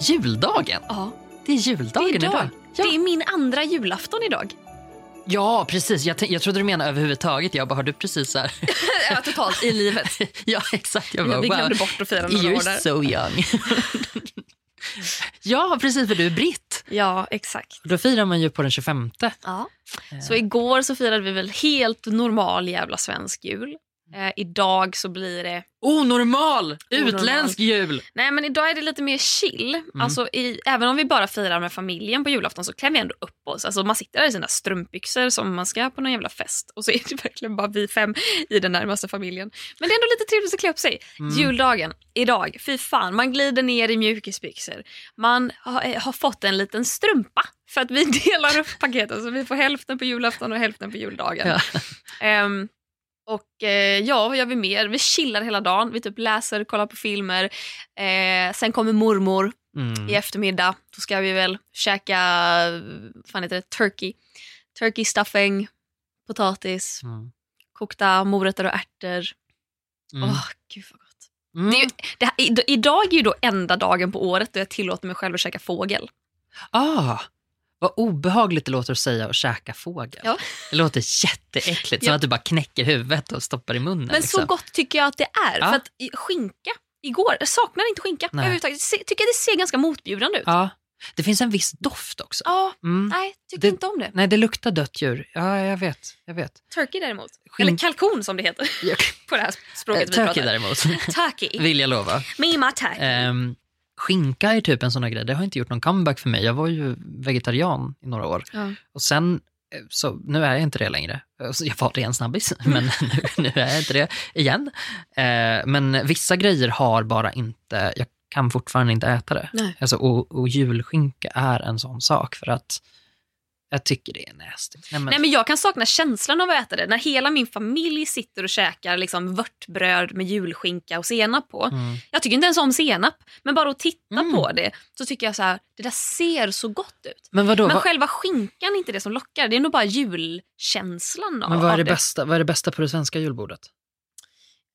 juldagen? Ja, Det är det juldagen är idag. idag. Ja. Det är min andra julafton idag. ja, precis. Jag, jag trodde du menade överhuvudtaget. Jag bara, har du precis så här... ja, totalt i livet. ja, exakt. Jag bara, Vi glömde wow. bort att fira några år You're där. so young. ja, precis, för du är britt. Ja, exakt. Då firar man ju på den 25. Ja. Så igår så firade vi väl helt normal jävla svensk jul. Eh, idag så blir det... Onormal! Onormal. Utländsk jul! Nej men idag är det lite mer chill. Alltså, i, även om vi bara firar med familjen på julafton så klär vi ändå upp oss. Alltså, man sitter där i sina strumpbyxor som man ska på någon jävla fest. Och så är det verkligen bara vi fem i den närmaste familjen. Men det är ändå lite trevligt att klä upp sig. Juldagen, idag, fy fan. Man glider ner i mjukisbyxor. Man har, eh, har fått en liten strumpa. För att vi delar upp paketen så vi får hälften på julafton och hälften på juldagen. Ja. Ehm, och eh, ja, vad gör vi mer? Vi chillar hela dagen. Vi typ läser, kollar på filmer. Eh, sen kommer mormor Mm. i eftermiddag. Då ska vi väl käka, vad fan heter det, turkey. Turkey stuffing, potatis, Mm. kokta morötter och ärtor. Åh, Mm. gud vad gott. Mm. Det är ju, det här, idag är ju då enda dagen på året då jag tillåter mig själv att käka fågel. Ah, vad obehagligt det låter att säga och käka fågel. Ja. Det låter jätteäckligt, som Ja. att du bara knäcker huvudet och stoppar i munnen. Men liksom. så gott tycker jag att det är. Ja. För att skinka, igår, jag saknar inte skinka Nej. överhuvudtaget. Se- Tycker det ser ganska motbjudande ut. Ja, det finns en viss doft också. Ja, Mm. nej, tycker Det- inte om det. Nej, det luktar dött djur. Ja, jag vet. Jag vet. Turkey däremot. Skinn- Eller kalkon som det heter Jag, på det här språket vi Turkey pratar. däremot, Turkey. vill jag lova. Mima turkey. Ehm, skinka är typ en sån här grej. Det har inte gjort någon comeback för mig. Jag var ju vegetarian i några år. Ja. Och sen, eh, så nu är jag inte det längre. Eh, Jag var det en snabbis, men nu, nu är jag inte det igen. Eh, men vissa grejer har bara inte, jag kan fortfarande inte äta det. Nej. Alltså, och, och julskinka är en sån sak för att jag tycker det är nasty. Nej, men, Nej, men jag kan sakna känslan av att äta det. När hela min familj sitter och käkar liksom vörtbröd med julskinka och senap på. mm, Jag tycker inte ens om senap, men bara att titta Mm. på det så tycker jag så här, det där ser så gott ut. men vadå, Men vad, själva skinkan är inte det som lockar, det är nog bara julkänslan av, men vad, är av det bästa, vad är det bästa på det svenska julbordet?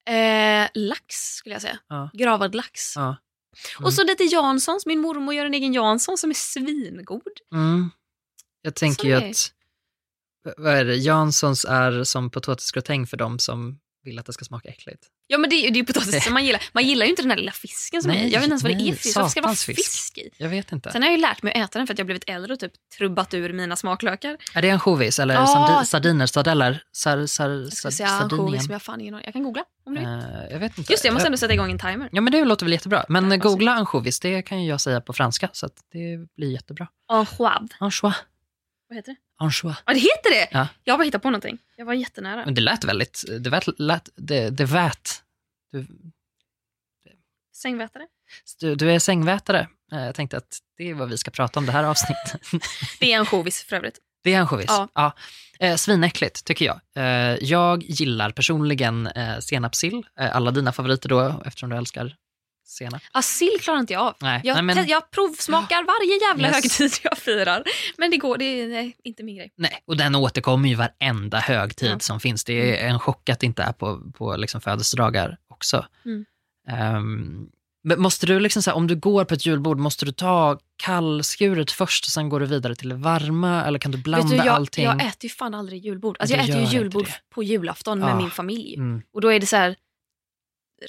Eh, lax skulle jag säga. Ja. Gravad lax. Ja. Mm. Och så lite Janssons. Min mormor gör en egen Jansson som är svingod. Jag tänker ju är- att, vad är det, Janssons är som potatisgratäng för dem som vill att det ska smaka äckligt. Ja men det är ju det är potatis som man gillar. Man gillar ju inte den där lilla fisken som är. Nej, Jag vet inte ens vad det nej, är för fisk. Varför ska det vara fisk. i? Jag vet inte. Sen har jag ju lärt mig att äta den för att jag blivit äldre och typ trubbat ur mina smaklökar. Är det ansjovis eller sardi- sardiner, sardeller? Sar, sar, Jag sar, säga ansjovis men jag har fan ingen. Jag kan googla om du vill. Eh, jag vet inte. Just det, jag måste ändå sätta igång en timer. Ja men det låter väl jättebra. Men Ja, googla ansjovis, det kan ju jag säga på franska så det blir jättebra. Enchoive. Anchois. Vad heter det? Anchois. Ja det heter det! Ja. Jag bara hittat på någonting. Jag var jättenära. Men det lät väldigt, det lät, lät det, det vät. Du, Sängvätare. du, du är sängvätare. Eh, Jag tänkte att det är vad vi ska prata om det här avsnittet. Det är ansjovis för övrigt. Det är ansjovis. Ja. Ja. Eh, svinäckligt tycker jag. Eh, jag gillar personligen eh, senapssill. Alla dina favoriter då, eftersom du älskar senap. Ja, sill klarar inte jag av. Nej, Jag, nej, men, jag provsmakar varje jävla Yes. högtid jag firar. Men det går, det är nej, inte min grej. nej, och den återkommer ju varenda högtid Ja. som finns. Det är en chock att det inte är på, på liksom födelsedagar också. Mm. Ehm, men måste du liksom så här, om du går på ett julbord, måste du ta kallskuret först och sen går du vidare till det varma? Eller kan du blanda du, jag, allting? jag äter ju fan aldrig julbord. Alltså jag äter ju julbord på julafton Ah. med min familj. Mm. Och då är det så här,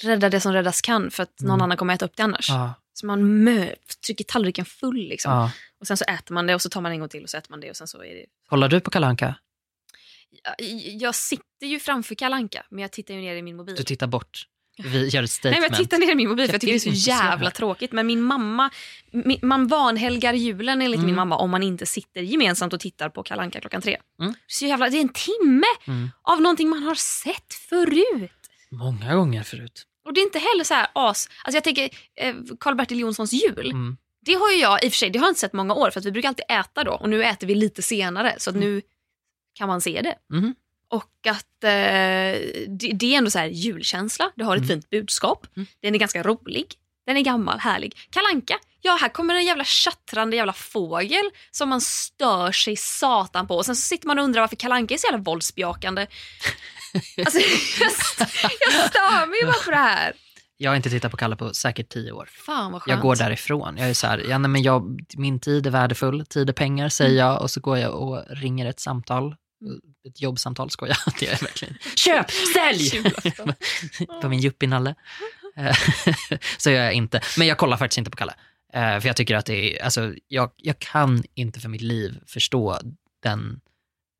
rädda det som räddas kan för att någon Mm. annan kommer äta upp det annars. Ja, Så man mö, trycker tallriken full liksom. ja. Och sen så äter man det och så tar man en gång till och så äter man det och sen så är det... Kollar du på Kalanka? Jag, jag sitter ju framför kalanka men jag tittar ju ner i min mobil. Du tittar bort. Vi gör ett Nej, statement. men jag tittar ner i min mobil för jag tycker det är så jävla tråkigt. Men min mamma, man vanhelgar julen enligt Mm. min mamma om man inte sitter gemensamt och tittar på Kalanka klockan tre. Mm. Så jävla, det är en timme Mm. av någonting man har sett förut. Många gånger förut. Och det är inte heller så här as... Alltså jag tänker eh, Karl-Bertil Jonssons jul. Mm. Det har ju jag i och för sig, det har jag inte sett många år för att vi brukar alltid äta då och nu äter vi lite senare så att nu kan man se det. Mm. Och att eh, det, det är ändå så här julkänsla, det har ett Mm. fint budskap, Mm. den är ganska rolig, den är gammal, härlig. Kalanka, ja här kommer en jävla tjattrande jävla fågel som man stör sig satan på och sen så sitter man och undrar varför Kalanka är så jävla våldsbejakande. Alltså, jag, st- jag stör mig bara på det här. Jag har inte tittat på Kalle på säkert tio år. Fan vad skönt. Jag går därifrån. Jag är så här, ja, nej, men jag, min tid är värdefull, tid är pengar säger Mm. jag och så går jag och ringer ett samtal. Ett jobbsamtal skojar jag, det är verkligen. Köp, sälj! På min yuppie-nalle. Eh, så gör jag inte. Men jag kollar faktiskt inte på Kalle. Eh, För jag tycker att det är, alltså, jag, jag kan inte för mitt liv förstå den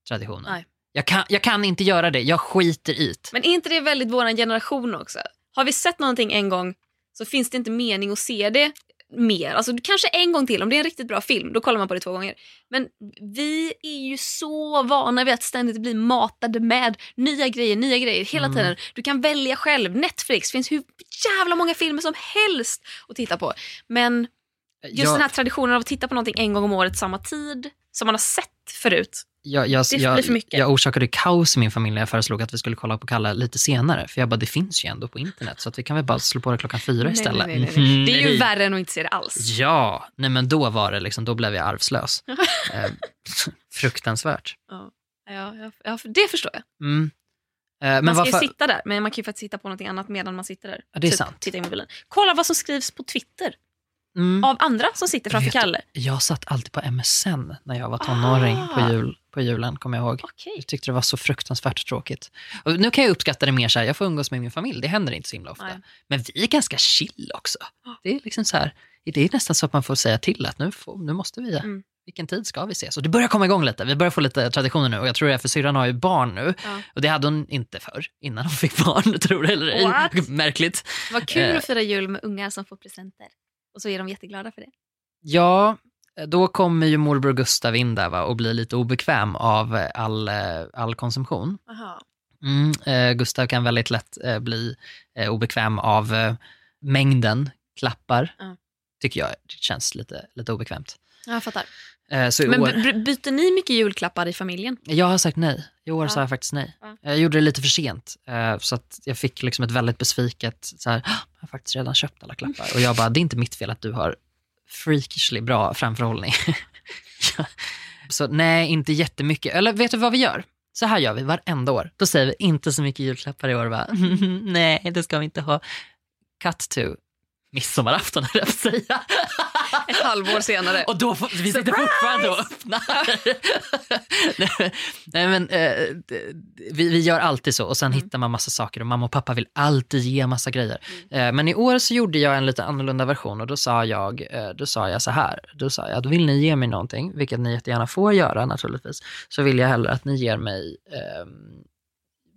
traditionen. Nej. Jag kan, jag kan inte göra det, jag skiter i det. Men är inte det väldigt vår generation också? Har vi sett någonting en gång så finns det inte mening att se det mer. Alltså kanske en gång till, om det är en riktigt bra film, då kollar man på det två gånger. Men vi är ju så vana vid att ständigt bli matade med nya grejer, nya grejer hela Mm. tiden. Du kan välja själv. Netflix finns hur jävla många filmer som helst att titta på. Men just jag, den här traditionen av att titta på någonting en gång om året samma tid som man har sett förut. Jag, jag, det jag, för mycket. jag orsakade kaos i min familj när jag föreslog att vi skulle kolla på Kalle lite senare. För jag bara, det finns ju ändå på internet så att vi kan väl bara slå på det klockan fyra Nej, istället. nej, nej. Mhm, Det är ju värre än att inte se det alls. Ja, nej men då var det liksom, då blev jag arvslös. eh, fruktansvärt. Ja, ja, ja, det förstår jag. Mm. Eh, man ska varför, ju sitta där, men man kan ju faktiskt sitta på någonting annat medan man sitter där. Ja, det är Typ sant. Titta i mobilen. Kolla vad som skrivs på Twitter mm, av andra som sitter framför Kalle. jag satt alltid på MSN när jag var tonåring Ah. på, jul, på julen, kommer jag ihåg. Okej. Jag tyckte det var så fruktansvärt tråkigt. Och nu kan jag uppskatta det mer så här, jag får umgås med min familj, det händer inte så himla ofta. Nej. Men vi är ganska chill också. Ja. Det är liksom så här, det är nästan så att man får säga till att nu, får, nu måste vi, Mm. vilken tid ska vi ses? Och det börjar komma igång lite, vi börjar få lite traditioner nu och jag tror det är för syrran har ju barn nu. Ja. Och det hade hon inte för innan hon fick barn, tror det eller ej. Märkligt. Vad kul Eh. att fira jul med ungar som får presenter. Och så är de jätteglada för det. Ja, då kommer ju morbror Gustav in där va, och blir lite obekväm av eh, all, eh, all konsumtion. Mm, eh, Gustav kan väldigt lätt eh, bli eh, obekväm av eh, mängden klappar. Ja. Tycker jag det känns lite, lite obekvämt. Jag fattar. Eh, så Men år, by- by- byter ni mycket julklappar i familjen? jag har sagt nej. I år Ja. sa jag faktiskt nej. Ja. Jag gjorde det lite för sent. Eh, så att jag fick liksom ett väldigt besviket, så här, "Ah, jag har faktiskt redan köpt alla klappar. Och jag bara, det är inte mitt fel att du har freakishly bra framförhållning. Så nej, inte jättemycket. Eller vet du vad vi gör? Så här gör vi varenda år. Då säger vi inte så mycket julklappar i år. Va? nej, det ska vi inte ha. Cut to midsommarafton, höll jag säga. Ett halvår senare. Och då får, vi sitter fortfarande och öppnar. Nej, men, eh, vi, vi gör alltid så och sen Mm. hittar man massa saker och mamma och pappa vill alltid ge massa grejer. Eh, men i år så gjorde jag en lite annorlunda version och då sa jag, eh, då sa jag så här. Då sa jag att vill ni ge mig någonting, vilket ni jättegärna får göra naturligtvis, så vill jag hellre att ni ger mig ehm,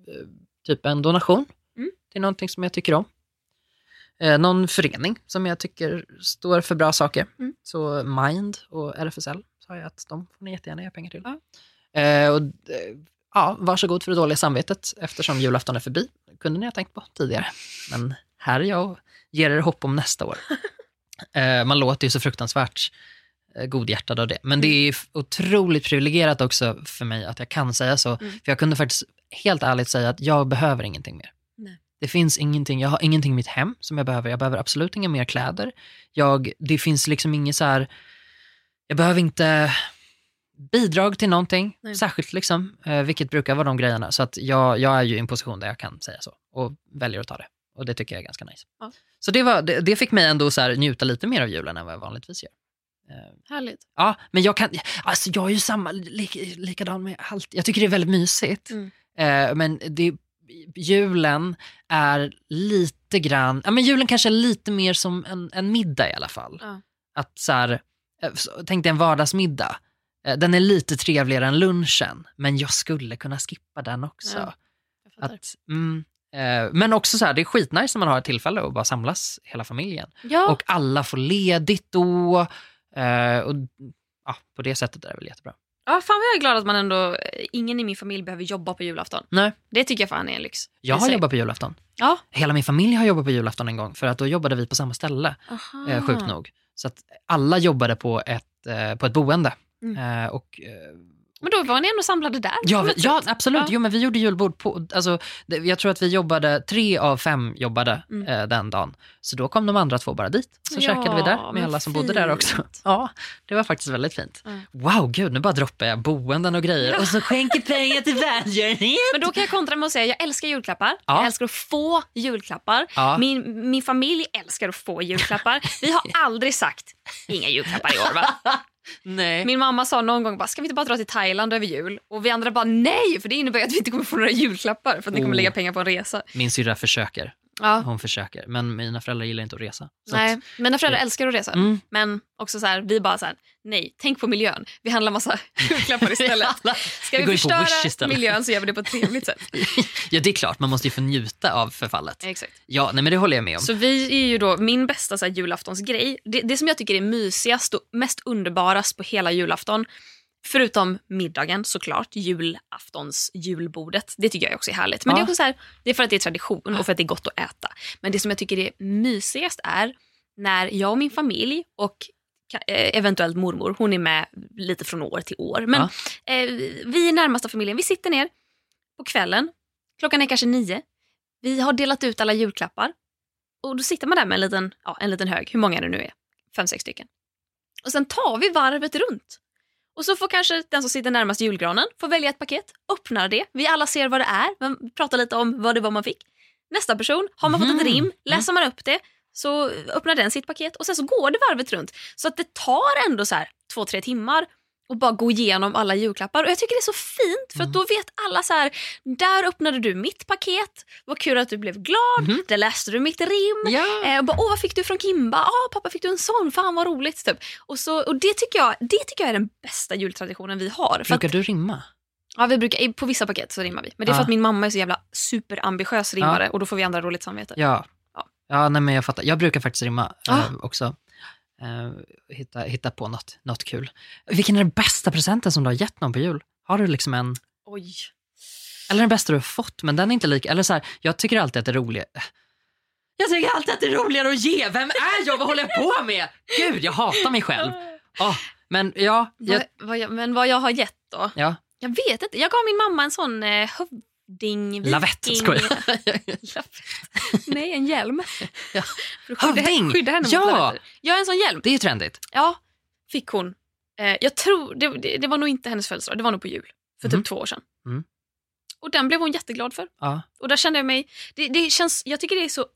eh, typ en donation Mm. till någonting som jag tycker om. Eh, någon förening som jag tycker står för bra saker. Mm. Så Mind och RFSL sa jag att de får ni jättegärna ge pengar till. Ja. Eh, och, eh, ja, varsågod för det dåliga samvetet eftersom julafton är förbi. kunde ni ha tänkt på tidigare. Men här är jag och ger er hopp om nästa år. eh, man låter ju så fruktansvärt eh, godhjärtad av det. Men det är otroligt privilegierat också för mig att jag kan säga så. Mm. För jag kunde faktiskt helt ärligt säga att jag behöver ingenting mer. Nej. Det finns ingenting, jag har ingenting i mitt hem som jag behöver. Jag behöver absolut inga mer kläder. Jag, det finns liksom inget så här, jag behöver inte bidrag till någonting Nej. särskilt, liksom, eh, vilket brukar vara de grejerna. Så att jag, jag är ju i en position där jag kan säga så och väljer att ta det. Och det tycker jag är ganska nice. Ja. Så det, var, det, det fick mig ändå så här, njuta lite mer av julen än vad jag vanligtvis gör. Eh, Härligt. Ja, men jag kan, alltså jag är ju samma, lik, likadan med allt. Jag tycker det är väldigt mysigt. Mm. Eh, men det, julen är lite grann, ja men julen kanske är lite mer som en, en middag i alla fall. Ja. Att så här, eh, tänk dig en vardagsmiddag. Eh, Den är lite trevligare än lunchen, men jag skulle kunna skippa den också. Ja. Att, mm, eh, men också så här, det är skitnice när man har ett tillfälle att bara samlas hela familjen. ja, Och alla får ledigt då. Eh, och, ja, på det sättet är det väl jättebra. Ja, fan vad jag är glad att man ändå, ingen i min familj behöver jobba på julafton. Nej. Det tycker jag fan är en lyx. Jag har jobbat på julafton. Ja. Hela min familj har jobbat på julafton en gång för att då jobbade vi på samma ställe, eh, sjukt nog. Så att alla jobbade på ett, eh, på ett boende. Mm. Eh, och, eh, Men då var ni ändå samlade där? Ja, vi, ja absolut. Ja. Jo, men vi gjorde julbord på, alltså, jag tror att vi jobbade, tre av fem jobbade Mm. eh, den dagen. Så då kom de andra två bara dit. Så Ja, käkade vi där med alla som bodde där också. fint. Ja, det var faktiskt väldigt fint. Mm. Wow, gud, nu bara droppar jag boenden och grejer. Och så skänker pengar till välgörenhet. Men då kan jag kontra med att säga jag älskar julklappar. Ja. Jag älskar att få julklappar. Ja. Min, min familj älskar att få julklappar. Vi har aldrig sagt inga julklappar i år va? Nej. Min mamma sa någon gång bara, ska vi inte bara dra till Thailand över jul? Och vi andra bara nej, för det innebär att vi inte kommer få några julklappar för att ni kommer Oh. lägga pengar på en resa. Min syrra försöker. Ja. Hon försöker. Men mina föräldrar gillar inte att resa. Nej, Att, mina föräldrar det- älskar att resa. mm. Men också så här, vi bara så här, nej, tänk på miljön. Vi handlar massa julklappar istället. Ska Vi vi förstöra istället. miljön så gör vi det på ett trevligt sätt. ja, det är klart. Man måste ju få njuta av förfallet. Exakt. Ja, nej, men det håller jag med om. Så vi är ju då, min bästa så här, julaftonsgrej, det, det som jag tycker är mysigast och mest underbarast på hela julafton, förutom middagen såklart, julaftons julbordet, det tycker jag också är härligt. Men Ja. det är också så här, det är för att det är tradition och för att det är gott att äta. Men det som jag tycker är mysigast är när jag och min familj och eh, eventuellt mormor, hon är med lite från år till år. Men eh, vi är närmaste familjen, vi sitter ner på kvällen, klockan är kanske nio, vi har delat ut alla julklappar och då sitter man där med en liten, ja, en liten hög, hur många det nu är, fem, sex stycken. Och sen tar vi varvet runt. Och så får kanske den som sitter närmast julgranen få välja ett paket, öppnar det, vi alla ser vad det är, man pratar lite om vad det var man fick. Nästa person, har man fått ett Mhm. rim, läser man upp det, så öppnar den sitt paket och sen så går det varvet runt. Så att det tar ändå så här två, tre timmar och bara gå igenom alla julklappar. Och jag tycker det är så fint för att då vet alla så här, där öppnade du mitt paket, vad kul att du blev glad, Mhm. där läste du mitt rim. Ja. Eh, och bara, Åh, vad fick du från Kimba? Ah, pappa fick du en sån, fan vad roligt. Typ. Och, så, och det, tycker jag, det tycker jag är den bästa jultraditionen vi har. För att, Brukar du rimma? ja, vi brukar, på vissa paket så rimmar vi. Men det är för Ja. att min mamma är så jävla superambitiös rimmare och då får vi andra roligt samvete. Ja. Ja. Ja, nej, men jag fattar. Jag brukar faktiskt rimma Ah. eh, också. Eh, hitta, hitta på något, något kul. Vilken är den bästa presenten som du har gett någon på jul? Har du liksom en, Oj. eller den bästa du har fått, men den är inte lika, eller så här, jag tycker alltid att det är roligt. Jag tycker alltid att det är roligare att ge. Vem är jag? Vad håller jag på med? Gud, jag hatar mig själv. Åh, men ja, jag, Vad, vad jag, men vad jag har gett då? ja. Jag vet inte. Jag gav min mamma en sån eh, hövding... Lavett, skojar. Nej, en hjälm. Ja. För att skydda, Hövding? skydda henne Ja. mot lavetter. Ja, en sån hjälm. Det är ju trendigt. Ja, fick hon. Eh, jag tror, det, det, det var nog inte hennes födelsedag, det var nog på jul. För typ två år sedan. Mm. Och den blev hon jätteglad för. Ja. Och där kände jag mig, det, det känns, jag tycker det är så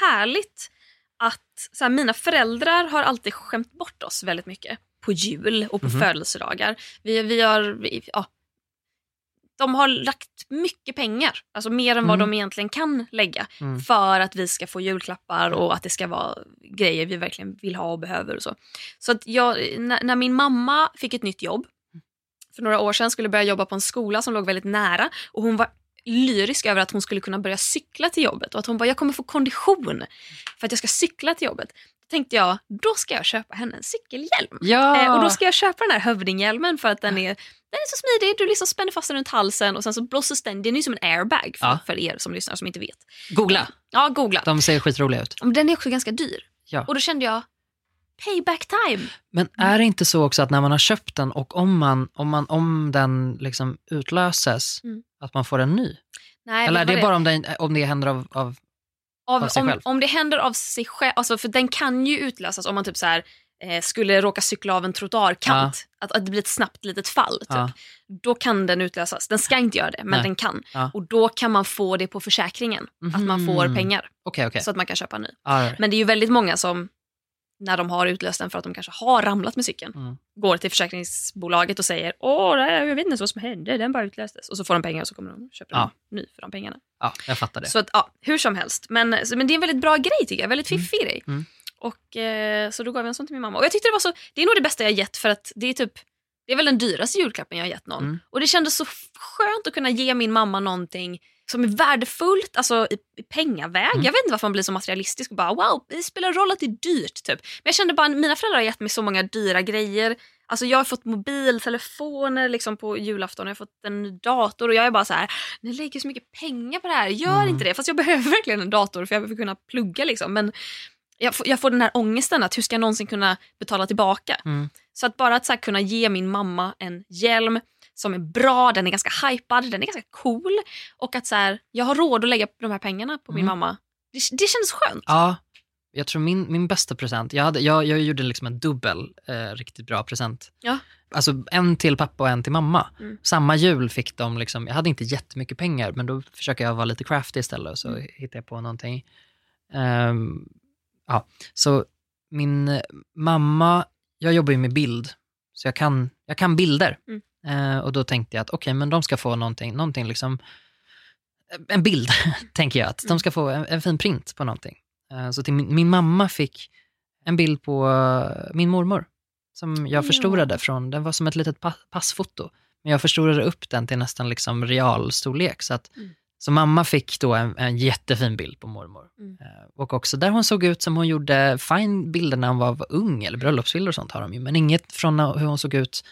härligt att så här, mina föräldrar har alltid skämt bort oss väldigt mycket på jul och på Mhm. födelsedagar. Vi, vi har, vi, ja, de har lagt mycket pengar, alltså mer än vad Mm. de egentligen kan lägga Mm. för att vi ska få julklappar och att det ska vara grejer vi verkligen vill ha och behöver. Och så så att jag, när, när min mamma fick ett nytt jobb för några år sedan skulle börja jobba på en skola som låg väldigt nära och hon var lyrisk över att hon skulle kunna börja cykla till jobbet och att hon bara, jag kommer få kondition för att jag ska cykla till jobbet. Tänkte jag, då ska jag köpa henne en cykelhjälm. Ja. Eh, och då ska jag köpa den här hövdinghjälmen för att den är, den är så smidig. Du liksom spänner fast den runt halsen och sen så blåses den. Den är ju som en airbag för, Ja. för er som lyssnar som inte vet. Googla. Ja, googla. De ser skitroliga ut. Men Den är också ganska dyr. Ja. Och då kände jag, payback time. Men är det inte så också att när man har köpt den och om, man, om, man, om den liksom utlöses, Mm. att man får en ny? Nej, Eller är det vad bara om det, om det händer av... av av, av om, om det händer av sig själv, alltså för den kan ju utlösas om man typ så här, eh, skulle råka cykla av en trottoarkant, att, att det blir ett snabbt litet fall. Typ. Ja. Då kan den utlösas. Den ska inte göra det, men Nej. den kan. Ja. Och då kan man få det på försäkringen, att man får Mhm. pengar Okej, okej. så att man kan köpa en ny. Right. Men det är ju väldigt många som, när de har utlöst den för att de kanske har ramlat med cykeln, Mm. går till försäkringsbolaget och säger åh, jag vet inte vad som hände, den bara utlöstes. Och så får de pengar och så kommer de och köper Ja. en ny för de pengarna. Ja, jag fattar det. Så att, ja, hur som helst. Men, så, men det är en väldigt bra grej tycker jag, väldigt fiffig grej. Mm. Och, eh, så då gav jag en sån till min mamma. Och jag tyckte det var så, det är nog det bästa jag gett för att det är typ, det är väl den dyraste julklappen jag har gett någon. Mm. Och det kändes så skönt att kunna ge min mamma någonting som är värdefullt, alltså i, i pengaväg. Mm. Jag vet inte varför man blir så materialistisk och bara wow, det spelar roll att det är dyrt. Typ. Men jag kände bara, mina föräldrar har gett mig så många dyra grejer. Alltså jag har fått mobiltelefoner liksom på julafton, jag har fått en ny dator och jag är bara så här, ni lägger så mycket pengar på det här, gör Mm. inte det. Fast jag behöver verkligen en dator för jag behöver kunna plugga liksom. Men jag får, jag får den här ångesten att hur ska jag någonsin kunna betala tillbaka? Mm. Så att bara att så kunna ge min mamma en hjälm som är bra, den är ganska hypad, den är ganska cool. Och att så här, jag har råd att lägga de här pengarna på min Mm. mamma. Det, det känns skönt. Ja, jag tror min, min bästa present, jag, hade, jag, jag gjorde liksom en dubbel eh, riktigt bra present. Ja. Alltså en till pappa och en till mamma. Mm. Samma jul fick de, liksom, jag hade inte jättemycket pengar men då försöker jag vara lite crafty istället och så Mm. hittade jag på någonting. Ehm, ja, så min mamma, jag jobbar ju med bild, så jag kan, jag kan bilder. Mm. Eh, och då tänkte jag att okej, men de ska få någonting, någonting liksom, en bild, tänker jag. Att de ska få en, en fin print på någonting. Eh, så till min, min mamma fick en bild på eh, min mormor, som jag Ja. förstorade från, den var som ett litet pa, passfoto. Men jag förstorade upp den till nästan liksom realstorlek. Så, att, Mm. så mamma fick då en, en jättefin bild på mormor. Mm. Eh, och också där hon såg ut som hon gjorde fine bilder när hon var, var ung, eller bröllopsbilder och sånt har de ju, men inget från hur hon såg ut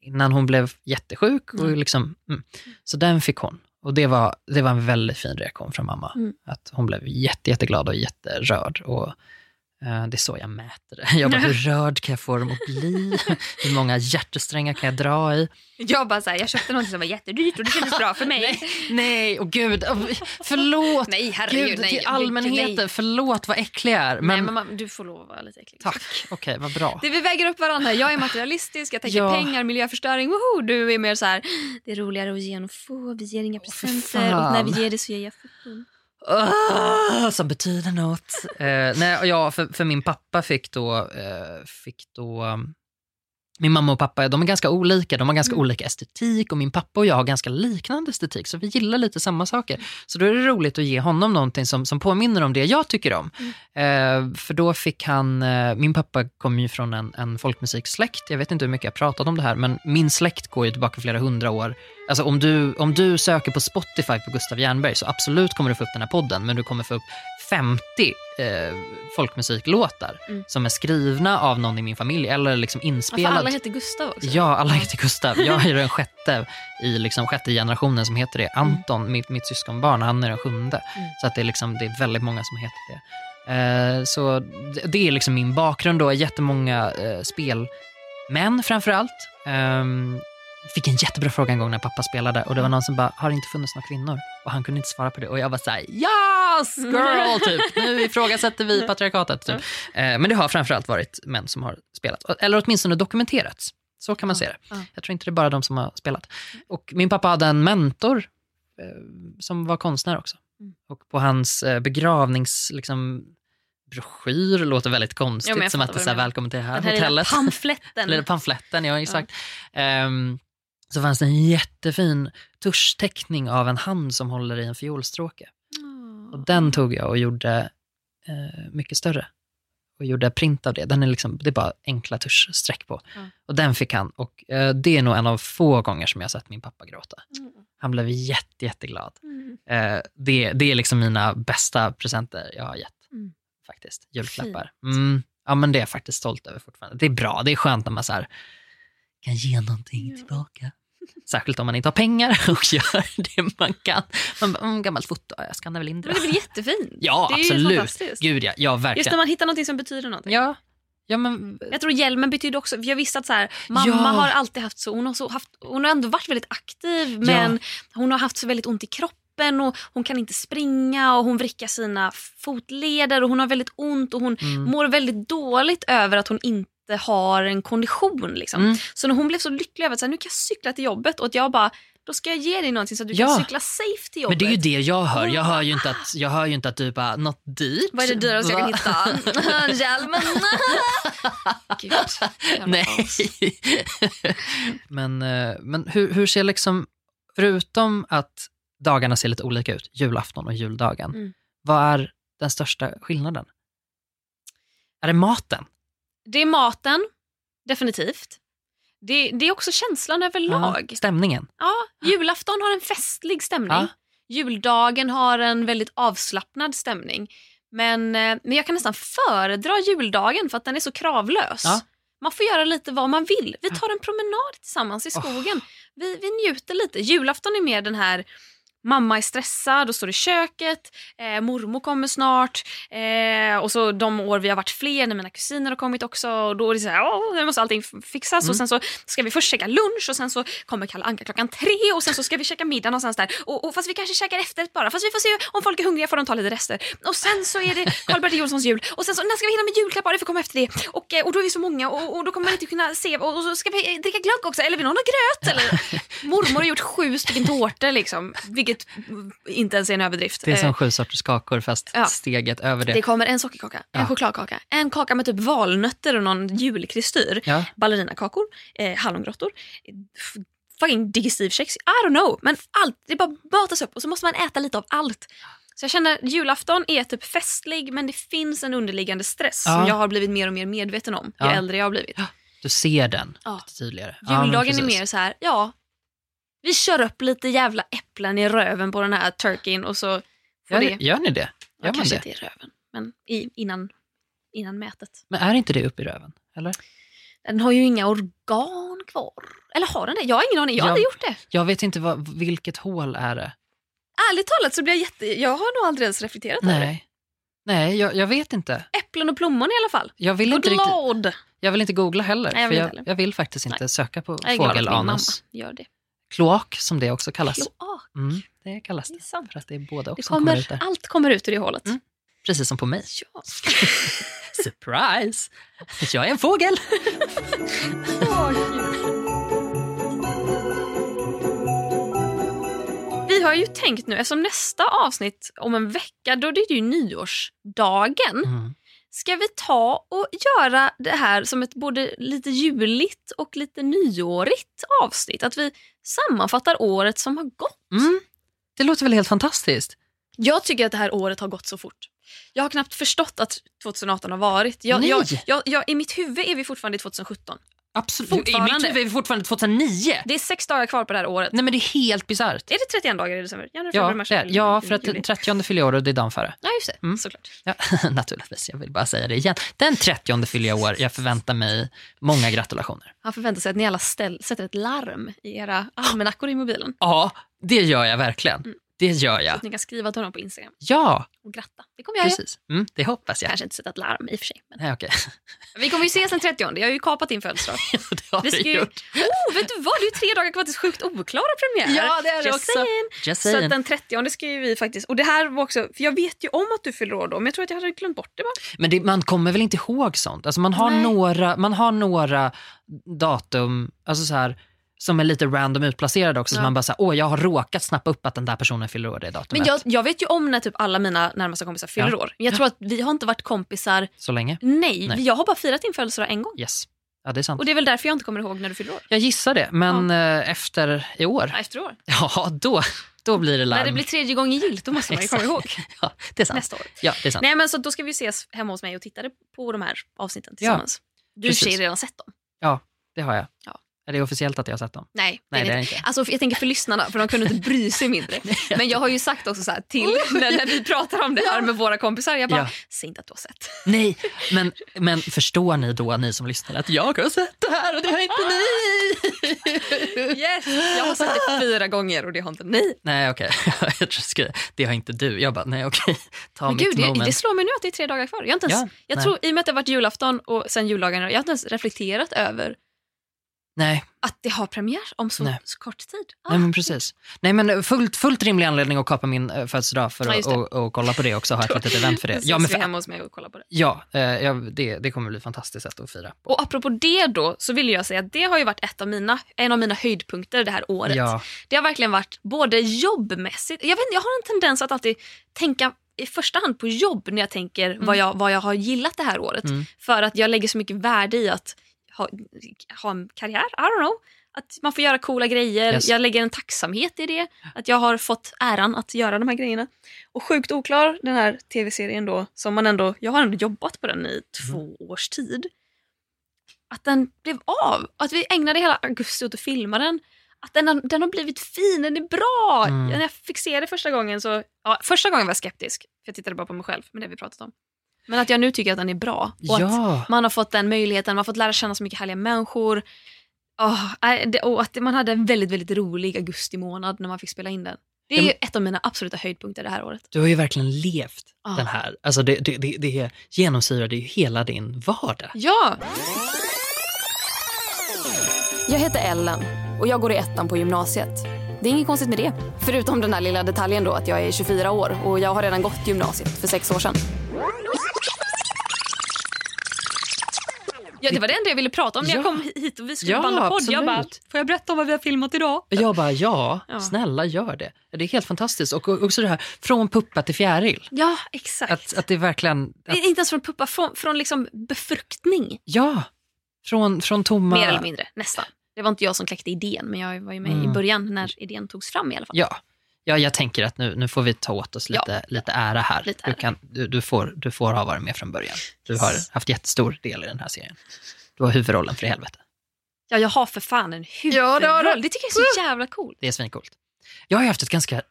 innan hon blev jättesjuk. Och Mm. liksom, mm. Så den fick hon. Och det var, det var en väldigt fin reaktion från mamma. Mm. Att hon blev jätte, jätteglad och jätterörd. Och, det är så jag mäter det. Jag bara, hur rörd kan jag få dem att bli? hur många hjärtesträngar kan jag dra i? Jag bara så här, jag köpte något som var jättedyrt och det kändes bra för mig. Nej, och gud, förlåt. Nej, herregud. Gud, nej, till nej, allmänheten, nej. förlåt vad äcklig jag är. Men, Men, men man, du får lov att vara lite äcklig. tack, okej, vad bra. Det vi väger upp varandra. Jag är materialistisk, jag tänker Ja. pengar, miljöförstöring, woho! Du är mer så här, det är roligare att ge än att få, vi ger inga presenter och när vi ger det så ger jag foton. Ah, som betyder något. Eh, nej, ja, för, för min pappa fick då, eh, fick då min mamma och pappa de är ganska olika, de har ganska Mm. olika estetik och min pappa och jag har ganska liknande estetik så vi gillar lite samma saker. Så då är det roligt att ge honom någonting som, som påminner om det jag tycker om. Eh, för då fick han, eh, min pappa kom ju från en, en folkmusiksläkt, jag vet inte hur mycket jag pratat om det här men min släkt går ju tillbaka flera hundra år. Alltså om du, om du söker på Spotify på Gustav Jernberg så absolut kommer du få upp den här podden men du kommer få upp 50 eh, folkmusiklåtar Mm. som är skrivna av någon i min familj eller liksom Ja, inspelad. alla heter Gustav också. Ja, alla heter Gustav. Jag är den sjätte i liksom sjätte generationen som heter det. Anton, mitt, mitt syskonbarn, han är den sjunde. Mm. Så att det, är liksom, det är väldigt många som heter det. Eh, så det, det är liksom min bakgrund då, jättemånga eh, spelmän framför allt. Um, fick en jättebra fråga en gång när pappa spelade och det var någon som bara, har det inte funnits några kvinnor? Och han kunde inte svara på det och jag var såhär, yes girl, typ. Nu ifrågasätter vi patriarkatet. Typ. Eh, men det har framförallt varit män som har spelat, eller åtminstone dokumenterats. Så kan man Ja, se det. ja. Jag tror inte det är bara de som har spelat. Och min pappa hade en mentor eh, som var konstnär också. Mm. Och på hans eh, begravnings... Liksom, broschyr låter väldigt konstigt, Ja, jag som att det är så här, välkommen till här, Den här lilla hotellet. pamfletten. Lilla pamfletten, ja exakt. Ehm, så fanns det en jättefin tuschteckning av en hand som håller i en fiolstråke. Mm. Och den tog jag och gjorde eh, mycket större. Och gjorde print av det. Den är liksom, det är bara enkla tuschstreck på. Ja. Och den fick han. Och eh, det är nog en av få gånger som jag har sett min pappa gråta. Mm. Han blev jätte, jätteglad. Mm. Eh, det, det är liksom mina bästa presenter jag har gett. Mm. Faktiskt. Julklappar. Mm, ja, men det är jag faktiskt stolt över fortfarande. Det är bra. Det är skönt när man så här, kan ge någonting Ja. tillbaka. Särskilt om man inte har pengar och gör det man kan. Man bara, mm, gammalt foto, jag skannar väl in det. Men det är väl jättefint? Ja, det är Ju absolut. fantastiskt. Gud ja, ja Just när verkligen. man hittar något som betyder någonting. Ja, ja men Jag tror hjälmen betyder också, jag visste att så här, mamma Ja. har alltid haft så, hon har, så haft, hon har ändå varit väldigt aktiv men hon har haft så väldigt ont i kroppen och hon kan inte springa och hon vrickar sina fotleder och hon har väldigt ont och hon mm, mår väldigt dåligt över att hon inte har en kondition. Liksom. mm, Så när hon blev så lycklig över att så här, nu kan jag cykla till jobbet och att jag bara, då ska jag ge dig någonting så att du Ja. kan cykla safe till jobbet. men det är ju det jag hör. Jag hör ju inte att, jag hör ju inte att du bara, något dyrt. Vad är det dyraste jag kan hitta? Hjälmen! Gud, Nej. men eh, men hur, hur ser liksom, förutom att dagarna ser lite olika ut, julafton och juldagen, Mm. vad är den största skillnaden? Är det maten? Det är maten, definitivt. Det, det är också känslan överlag. Ja, stämningen? Ja, julafton har en festlig stämning. Ja. Juldagen har en väldigt avslappnad stämning. Men, eh, men jag kan nästan föredra juldagen för att den är så kravlös. Ja. Man får göra lite vad man vill. Vi tar en promenad tillsammans i skogen. Vi, vi njuter lite. Julafton är mer den här mamma är stressad och står i köket, eh, mormor kommer snart eh, och så de år vi har varit fler när mina kusiner har kommit också och då är det så här, åh, nu måste allting fixas. Mm. och sen så ska vi först käka lunch och sen så kommer Kalle Anka klockan tre och sen så ska vi käka middag någonstans där. Och, och fast vi kanske käkar efterrätt bara fast vi får se om folk är hungriga får de ta lite rester. Och sen så är det Karl-Bertil Jonssons jul och sen så när ska vi hinna med julklappar? Det får komma efter det. Och, eh, och då är vi så många och, och då kommer man inte kunna se och, och så ska vi dricka glögg också eller vill någon ha gröt eller? Mormor har gjort sju stycken tårtor liksom vilket mm, inte ens är en överdrift. Det är som Eh, sju sorters kakor fast Ja. steget över det. det kommer en sockerkaka, en Ja. chokladkaka, en kaka med typ valnötter och någon julkristyr, Ja. ballerinakakor, eh, hallongrottor, fucking digestivkex, I don't know. Men allt, det bara matas upp och så måste man äta lite av allt. Så jag känner julafton är typ festlig men det finns en underliggande stress Ja. som jag har blivit mer och mer medveten om ju äldre jag har blivit. Du ser den Ja. lite tydligare. Juldagen är mer så här, ja, vi kör upp lite jävla äpplen i röven på den här turkeyn och så får Gör, det, gör ni det? Gör ja, man kanske det? inte i röven, men i, innan, innan mätet. Men är inte det upp i röven? Eller? Den har ju inga organ kvar. Eller har den det? Jag har ingen aning, jag har Ja. aldrig gjort det. Jag vet inte vad, vilket hål är det. Ärligt talat så blir jag jätte... Jag har nog aldrig ens reflekterat över det. Nej, Nej jag, jag vet inte. Äpplen och plommon i alla fall. Jag vill inte, riktigt, lord! jag vill inte googla heller. Nej, jag för vill jag, inte heller. jag vill faktiskt inte söka på Jag är glad att min mamma fågelanus. gör det. Kloak som det också kallas. Kloak, Mm, det kallas det är det. För att det är båda Det också som kommer kommer, ut där. allt kommer ut ur det hålet. Mm. Precis som på mig. Ja. Surprise! Jag är en fågel! Vi har ju tänkt nu, eftersom nästa avsnitt om en vecka, då är det ju nyårsdagen. Mm. Ska vi ta och göra det här som ett både lite juligt och lite nyårigt avsnitt? Att vi sammanfattar året som har gått. Mm. Det låter väl helt fantastiskt? Jag tycker att det här året har gått så fort. Jag har knappt förstått att 2018 har varit. Jag, Nej. jag, jag, jag, I mitt huvud är vi fortfarande i 2017. Absolut. I mitt huvud är vi fortfarande 2009. Det är sex dagar kvar på det här året. Nej men det är helt bisarrt. Är det 31 dagar i december? Januari, Ja, februari, mars, det, ja, för att den 30 fyller jag år och det är dagen före. Ja, just det. Mm. Såklart. Ja, naturligtvis, jag vill bara säga det igen. Den 30 fyller jag år, jag förväntar mig många gratulationer. Han förväntar sig att ni alla ställ, sätter ett larm i era almanackor i mobilen. Ja, det gör jag verkligen. Mm. Det gör Så jag. att ni kan skriva till honom på Instagram Ja, och gratta. Det kommer jag göra. precis. Mm, det hoppas jag. Kanske inte sätta ett larm i och för sig. Men Nej, okej. vi kommer ju ses den 30. Jag har ju kapat din födelsedag. det har Vi ju... gjort. Oh, vet du vad? Det är ju tre dagar kvar tills Sjukt oklara premiär. Ja, det är det Just också. saying. Just Så saying. den 30 ska ju vi faktiskt... Och det här var också... För jag vet ju om att du fyller år då, men jag tror att jag hade glömt bort det bara. Men det, man kommer väl inte ihåg sånt? Alltså man, har Nej. några, man har några datum alltså så här, som är lite random utplacerade också. Så Ja. man bara säger, åh jag har råkat snappa upp att den där personen fyller år det datumet. Men jag, jag vet ju om när typ alla mina närmaste kompisar fyller Ja. år. Jag tror att vi har inte varit kompisar. Så länge? Nej, Nej. jag har bara firat din födelsedag en gång. Yes. Ja, det är sant. Och det är väl därför jag inte kommer ihåg när du fyller år. Jag gissar det, men eh, efter i år, Ja, Efter år. ja då, då blir det larm. När det blir tredje gången gillt, då måste man ju komma ihåg. ja, det är sant. Nästa år. Ja, det är sant. Nej men så då ska vi ses hemma hos mig och titta på de här avsnitten tillsammans. du har precis. redan sett dem. Det har jag. Ja. Är det officiellt att jag har sett dem? Nej, Nej, det det är inte. Alltså, jag tänker för lyssnarna, för de kunde inte bry sig mindre. Men jag har ju sagt också så här till när, när vi pratar om det här med våra kompisar. Jag bara, Ja. säg inte att du har sett. Nej, men, men förstår ni då, ni som lyssnar, att jag har sett det här och det har inte ni? Yes, jag har sett det fyra gånger och det har inte ni. Nej, okej. jag skulle, det har inte du. Jag bara, nej okej, ta Men mitt gud, det, moment. det slår mig nu att det är tre dagar kvar. Jag, inte ens, Ja, jag nej. tror, I och med att det har varit julafton och sen juldagarna, jag har inte ens reflekterat över Nej, att det har premiär om så, Nej. så kort tid. Ah. nej, men precis. Nej, men fullt, fullt rimlig anledning att kapa min eh, födelsedag för Ja, att det. och, och kolla på det också, ha ett litet event för det. Ja, men vi för, hemma hos mig och kollar på det. ja eh, ja, det, det kommer bli fantastiskt sätt att fira. Och apropå det då, så vill jag säga att det har ju varit ett av mina, en av mina höjdpunkter det här året. Ja, Det har verkligen varit både jobbmässigt, jag, vet, jag har en tendens att alltid tänka i första hand på jobb när jag tänker vad, jag, vad jag har gillat det här året. Mm. För att jag lägger så mycket värde i att ha, ha en karriär, I don't know. Att man får göra coola grejer. Yes. Jag lägger en tacksamhet i det. Att jag har fått äran att göra de här grejerna. Och Sjukt oklar, den här tv-serien då, som man ändå, jag har ändå jobbat på den i två års tid. Att den blev av. Att vi ägnade hela augusti åt att filma den. Att den har, den har blivit fin, den är bra. Mm. När jag fick se det första gången så, ja, första gången var jag skeptisk. För jag tittade bara på mig själv, men det har vi pratat om. Men att jag nu tycker att den är bra. Och att ja. man har fått den möjligheten, man har fått lära känna så mycket härliga människor. Nej, det- och att man hade en väldigt, väldigt rolig augusti månad när man fick spela in den. Det är ju ett av mina absoluta höjdpunkter det här året. Du har ju verkligen levt Ja. den här. Alltså det, det, det, det genomsyrade ju hela din vardag. Ja! Jag heter Ellen och jag går i ettan på gymnasiet. Det är inget konstigt med det. Förutom den där lilla detaljen då att jag är 24 år och jag har redan gått gymnasiet för sex år sedan. Ja, det var det enda jag ville prata om när jag Ja. kom hit och vi skulle Ja, banda podd. Jag bara, får jag berätta om vad vi har filmat idag? Jag bara, ja, Ja. snälla gör det. Det är helt fantastiskt. Och också det här, från puppa till fjäril. Ja, exakt. Att, att det verkligen, att, Inte ens från puppa, från, från liksom befruktning. ja, från, från tomma... Mer eller mindre, nästan. Det var inte jag som kläckte idén, men jag var ju med Mm. i början när idén togs fram i alla fall. Ja. Ja, jag tänker att nu, nu får vi ta åt oss lite, lite ära här. Lite Du, ära. kan, du, du, får, du får ha varit med från början. Du har haft jättestor del i den här serien. Du har huvudrollen för i helvete. Ja, jag har för fan en huvudroll. Ja, det du. Det tycker jag är så jävla coolt. Det är svincoolt. Jag har haft ett ganska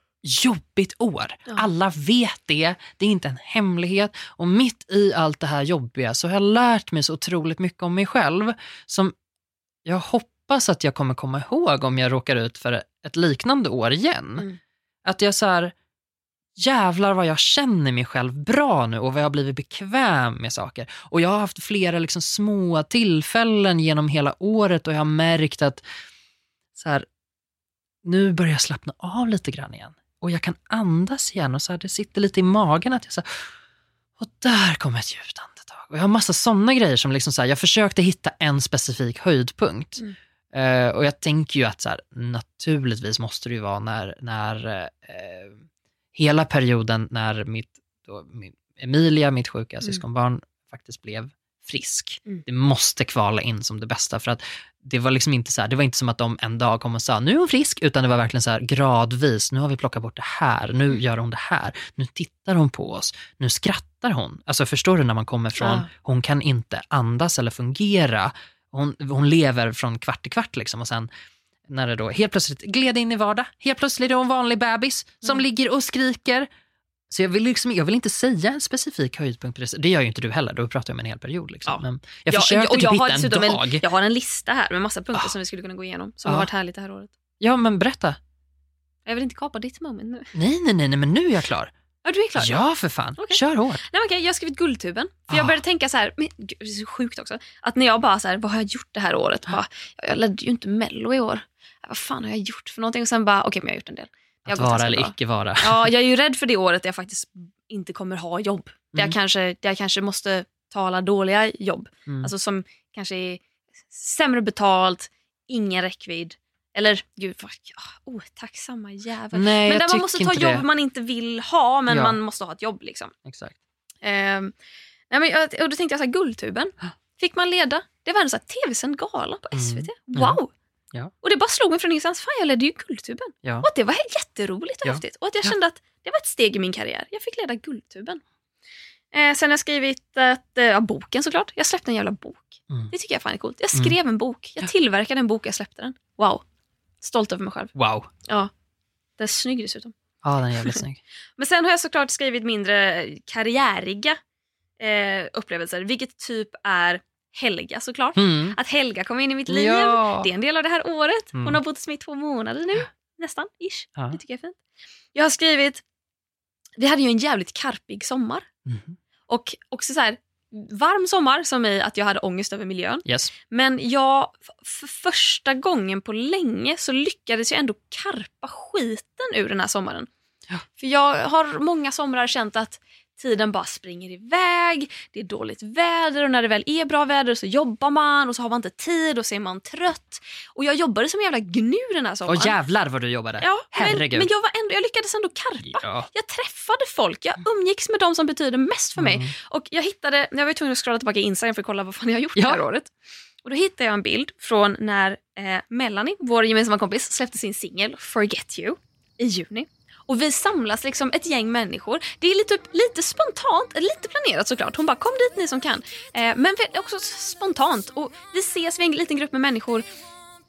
jobbigt år. Ja. Alla vet det. Det är inte en hemlighet. Och mitt i allt det här jobbiga så har jag lärt mig så otroligt mycket om mig själv som jag hoppas att jag kommer komma ihåg om jag råkar ut för ett liknande år igen. Mm. Att jag så här, jävlar vad jag känner mig själv bra nu och vad jag har blivit bekväm med saker. Och jag har haft flera liksom små tillfällen genom hela året och jag har märkt att så här, nu börjar jag slappna av lite grann igen. Och jag kan andas igen och så här, det sitter lite i magen att jag så här, och där kommer ett djupt andetag. Och jag har massa sådana grejer som liksom så här, jag försökte hitta en specifik höjdpunkt. Mm. Eh, och jag tänker ju att så här, naturligtvis måste det ju vara när, när eh, hela perioden när mitt, då, min, Emilia, mitt sjuka Mm. syskonbarn, faktiskt blev frisk. Mm. Det måste kvala in som det bästa för att det var liksom inte så här, det var inte som att de en dag kom och sa nu är hon frisk, utan det var verkligen så här gradvis, nu har vi plockat bort det här, Mm. nu gör hon det här, nu tittar hon på oss, nu skrattar hon. Alltså förstår du när man kommer från, Ja. hon kan inte andas eller fungera, hon, hon lever från kvart till kvart liksom och sen när det då helt plötsligt gled in i vardag, helt plötsligt är hon vanlig bebis som Mm. ligger och skriker. Så jag vill, liksom, jag vill inte säga en specifik höjdpunkt det. Gör ju inte du heller, då pratar jag om en hel period. Liksom. Ja. Men jag Ja, försökte typ jag har hitta en dag. En, jag har en lista här med massa punkter Ah. som vi skulle kunna gå igenom. Som Ah. har varit härligt det här året. Ja, men berätta. Jag vill inte kapa ditt moment nu. Nej, nej, nej, nej, men nu är jag klar. Ja, du är klar? Ja, för fan. Okej. Kör hårt. Nej, okej, jag har skrivit Guldtuben. För Ah. jag började tänka så här, men, gud, det är så sjukt också. Att när jag bara så här, vad har jag gjort det här året? Bara, jag, jag ledde ju inte Mello i år. Vad fan har jag gjort för någonting? Och sen bara, okej men jag har gjort en del. Har Att vara eller bra. icke vara. Ja, jag är ju rädd för det året där jag faktiskt inte kommer ha jobb. Där, Mm. jag, kanske, där jag kanske måste tala dåliga jobb. Mm. Alltså som kanske är sämre betalt, ingen räckvidd. Eller gud, vad oh, tacksamma jävel. nej, men där man måste ta jobb det. man inte vill ha, men Ja. man måste ha ett jobb. liksom. Exakt. Ehm, nej, men, och då tänkte jag så här, Guldtuben. Fick man leda? Det var en tv-sänd gala på Mm. SVT. Mm. Wow! Ja. Och det bara slog mig från ingenstans. Fan, jag ledde ju Guldtuben. Ja. Och att det var jätteroligt och Ja. häftigt. Och att jag Ja. kände att det var ett steg i min karriär. Jag fick leda Guldtuben. Eh, sen har jag skrivit att, eh, ja, boken såklart. Jag släppte en jävla bok. Mm. Det tycker jag fan är coolt. Jag Mm. skrev en bok. Jag tillverkade en bok, jag släppte den. Wow. Stolt över mig själv. Wow. Ja. Den är snygg dessutom. Ja, den är jävligt snygg. Men sen har jag såklart skrivit mindre karriäriga eh, upplevelser, vilket typ är Helga såklart. Mm. Att Helga kom in i mitt liv. Ja. Det är en del av det här året. Hon Mm. har bott hos mig i två månader nu. Nästan, ish. Ja. Det tycker jag är fint. Jag har skrivit, vi hade ju en jävligt karpig sommar. Mhm. Och också så här, varm sommar som i att jag hade ångest över miljön. Yes. Men jag, för första gången på länge så lyckades jag ändå karpa skiten ur den här sommaren. Ja. För jag har många somrar känt att tiden bara springer iväg, det är dåligt väder och när det väl är bra väder så jobbar man och så har man inte tid och så är man trött. Och jag jobbade som en jävla gnu den här sommaren. Och jävlar vad du jobbade. ja, men, Herregud. men jag, var ändå, jag lyckades ändå karpa. Ja. Jag träffade folk, jag umgicks med de som betyder mest för mig. Mm. Och jag hittade, jag var tvungen att scrolla tillbaka i Instagram för att kolla vad fan jag har gjort Ja. det här året. Och då hittade jag en bild från när eh, Melanie, vår gemensamma kompis, släppte sin singel Forget You i juni. Och vi samlas liksom ett gäng människor. Det är lite, lite spontant, lite planerat såklart. Hon bara kom dit ni som kan. Eh, men också spontant. Och vi ses, vi är en liten grupp med människor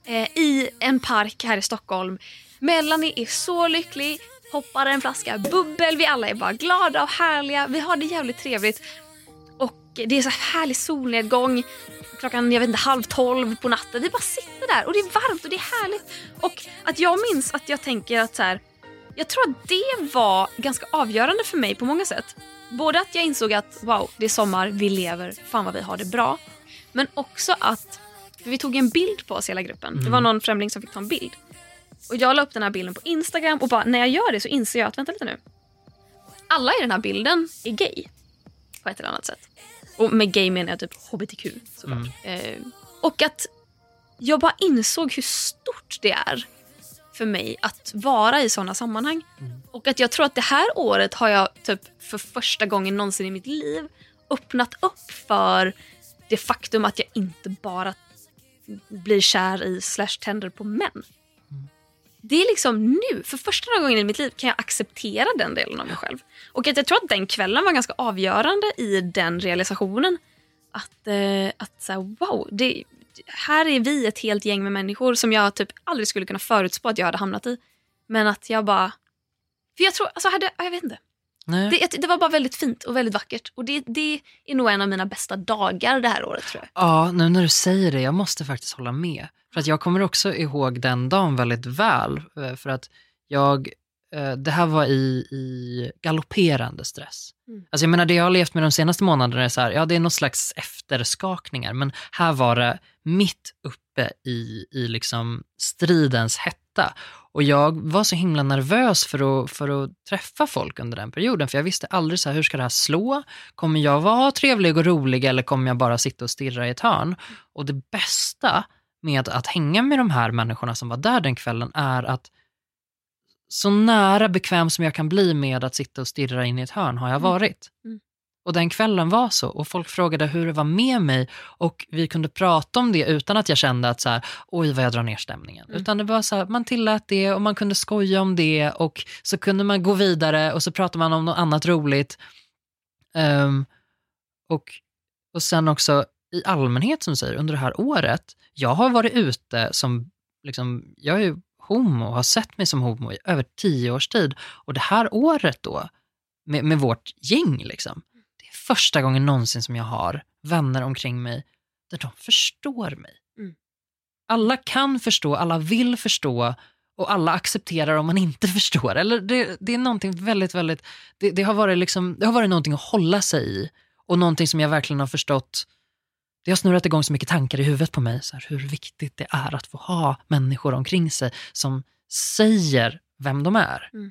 eh, i en park här i Stockholm. Melanie är så lycklig, hoppar en flaska bubbel, vi alla är bara glada och härliga. Vi har det jävligt trevligt. Och det är så härlig solnedgång. Klockan jag vet inte, halv tolv på natten. Vi bara sitter där och det är varmt och det är härligt. Och att jag minns att jag tänker att så här, jag tror att det var ganska avgörande för mig på många sätt. Både att jag insåg att wow, det är sommar, vi lever, fan vad vi har det bra. Men också att, för vi tog en bild på oss hela gruppen. Det var någon främling som fick ta en bild. Och jag la upp den här bilden på Instagram och bara när jag gör det så inser jag att vänta lite nu. Alla i den här bilden är gay. På ett eller annat sätt. Och med gay menar jag typ hbtq såklart. Eh, och att jag bara insåg hur stort det är för mig att vara i sådana sammanhang. Och att jag tror att det här året har jag typ för första gången någonsin i mitt liv öppnat upp för det faktum att jag inte bara blir kär i slash tänder på män. Det är liksom nu, för första gången i mitt liv kan jag acceptera den delen av mig själv. Och att jag tror att den kvällen var ganska avgörande i den realisationen. Att, eh, att så här, wow, det, här är vi ett helt gäng med människor som jag typ aldrig skulle kunna förutspå att jag hade hamnat i. Men att jag bara... För jag tror, alltså hade, jag vet inte. Det, det var bara väldigt fint och väldigt vackert. Och det, det är nog en av mina bästa dagar det här året tror jag. Ja, nu när du säger det, jag måste faktiskt hålla med. För att jag kommer också ihåg den dagen väldigt väl. eh, För att jag, eh, det här var i, i galopperande stress. Mm. Alltså jag menar det jag har levt med de senaste månaderna är så här, ja det är någon slags efterskakningar, men här var det mitt uppe i, i liksom stridens hetta. Och jag var så himla nervös för att, för att träffa folk under den perioden, för jag visste aldrig så här, hur ska det här slå? Kommer jag vara trevlig och rolig eller kommer jag bara sitta och stirra i ett hörn? Och det bästa med att hänga med de här människorna som var där den kvällen är att så nära bekväm som jag kan bli med att sitta och stirra in i ett hörn har jag Mm. varit. Mm. Och den kvällen var så och folk frågade hur det var med mig och vi kunde prata om det utan att jag kände att så här, oj vad jag drar ner stämningen. Mm. Utan det var så här, man tillät det och man kunde skoja om det och så kunde man gå vidare och så pratade man om något annat roligt. Ehm, och, och sen också i allmänhet som du säger, under det här året, jag har varit ute som, liksom, jag är ju homo och har sett mig som homo i över tio års tid. Och det här året då, med, med vårt gäng, liksom, första gången någonsin som jag har vänner omkring mig där de förstår mig. Mm. Alla kan förstå, alla vill förstå och alla accepterar om man inte förstår. Eller det, det är någonting väldigt, väldigt, det, det, har varit liksom, det har varit någonting att hålla sig i och någonting som jag verkligen har förstått det har snurrat igång så mycket tankar i huvudet på mig, så här, hur viktigt det är att få ha människor omkring sig som säger vem de är. Mm.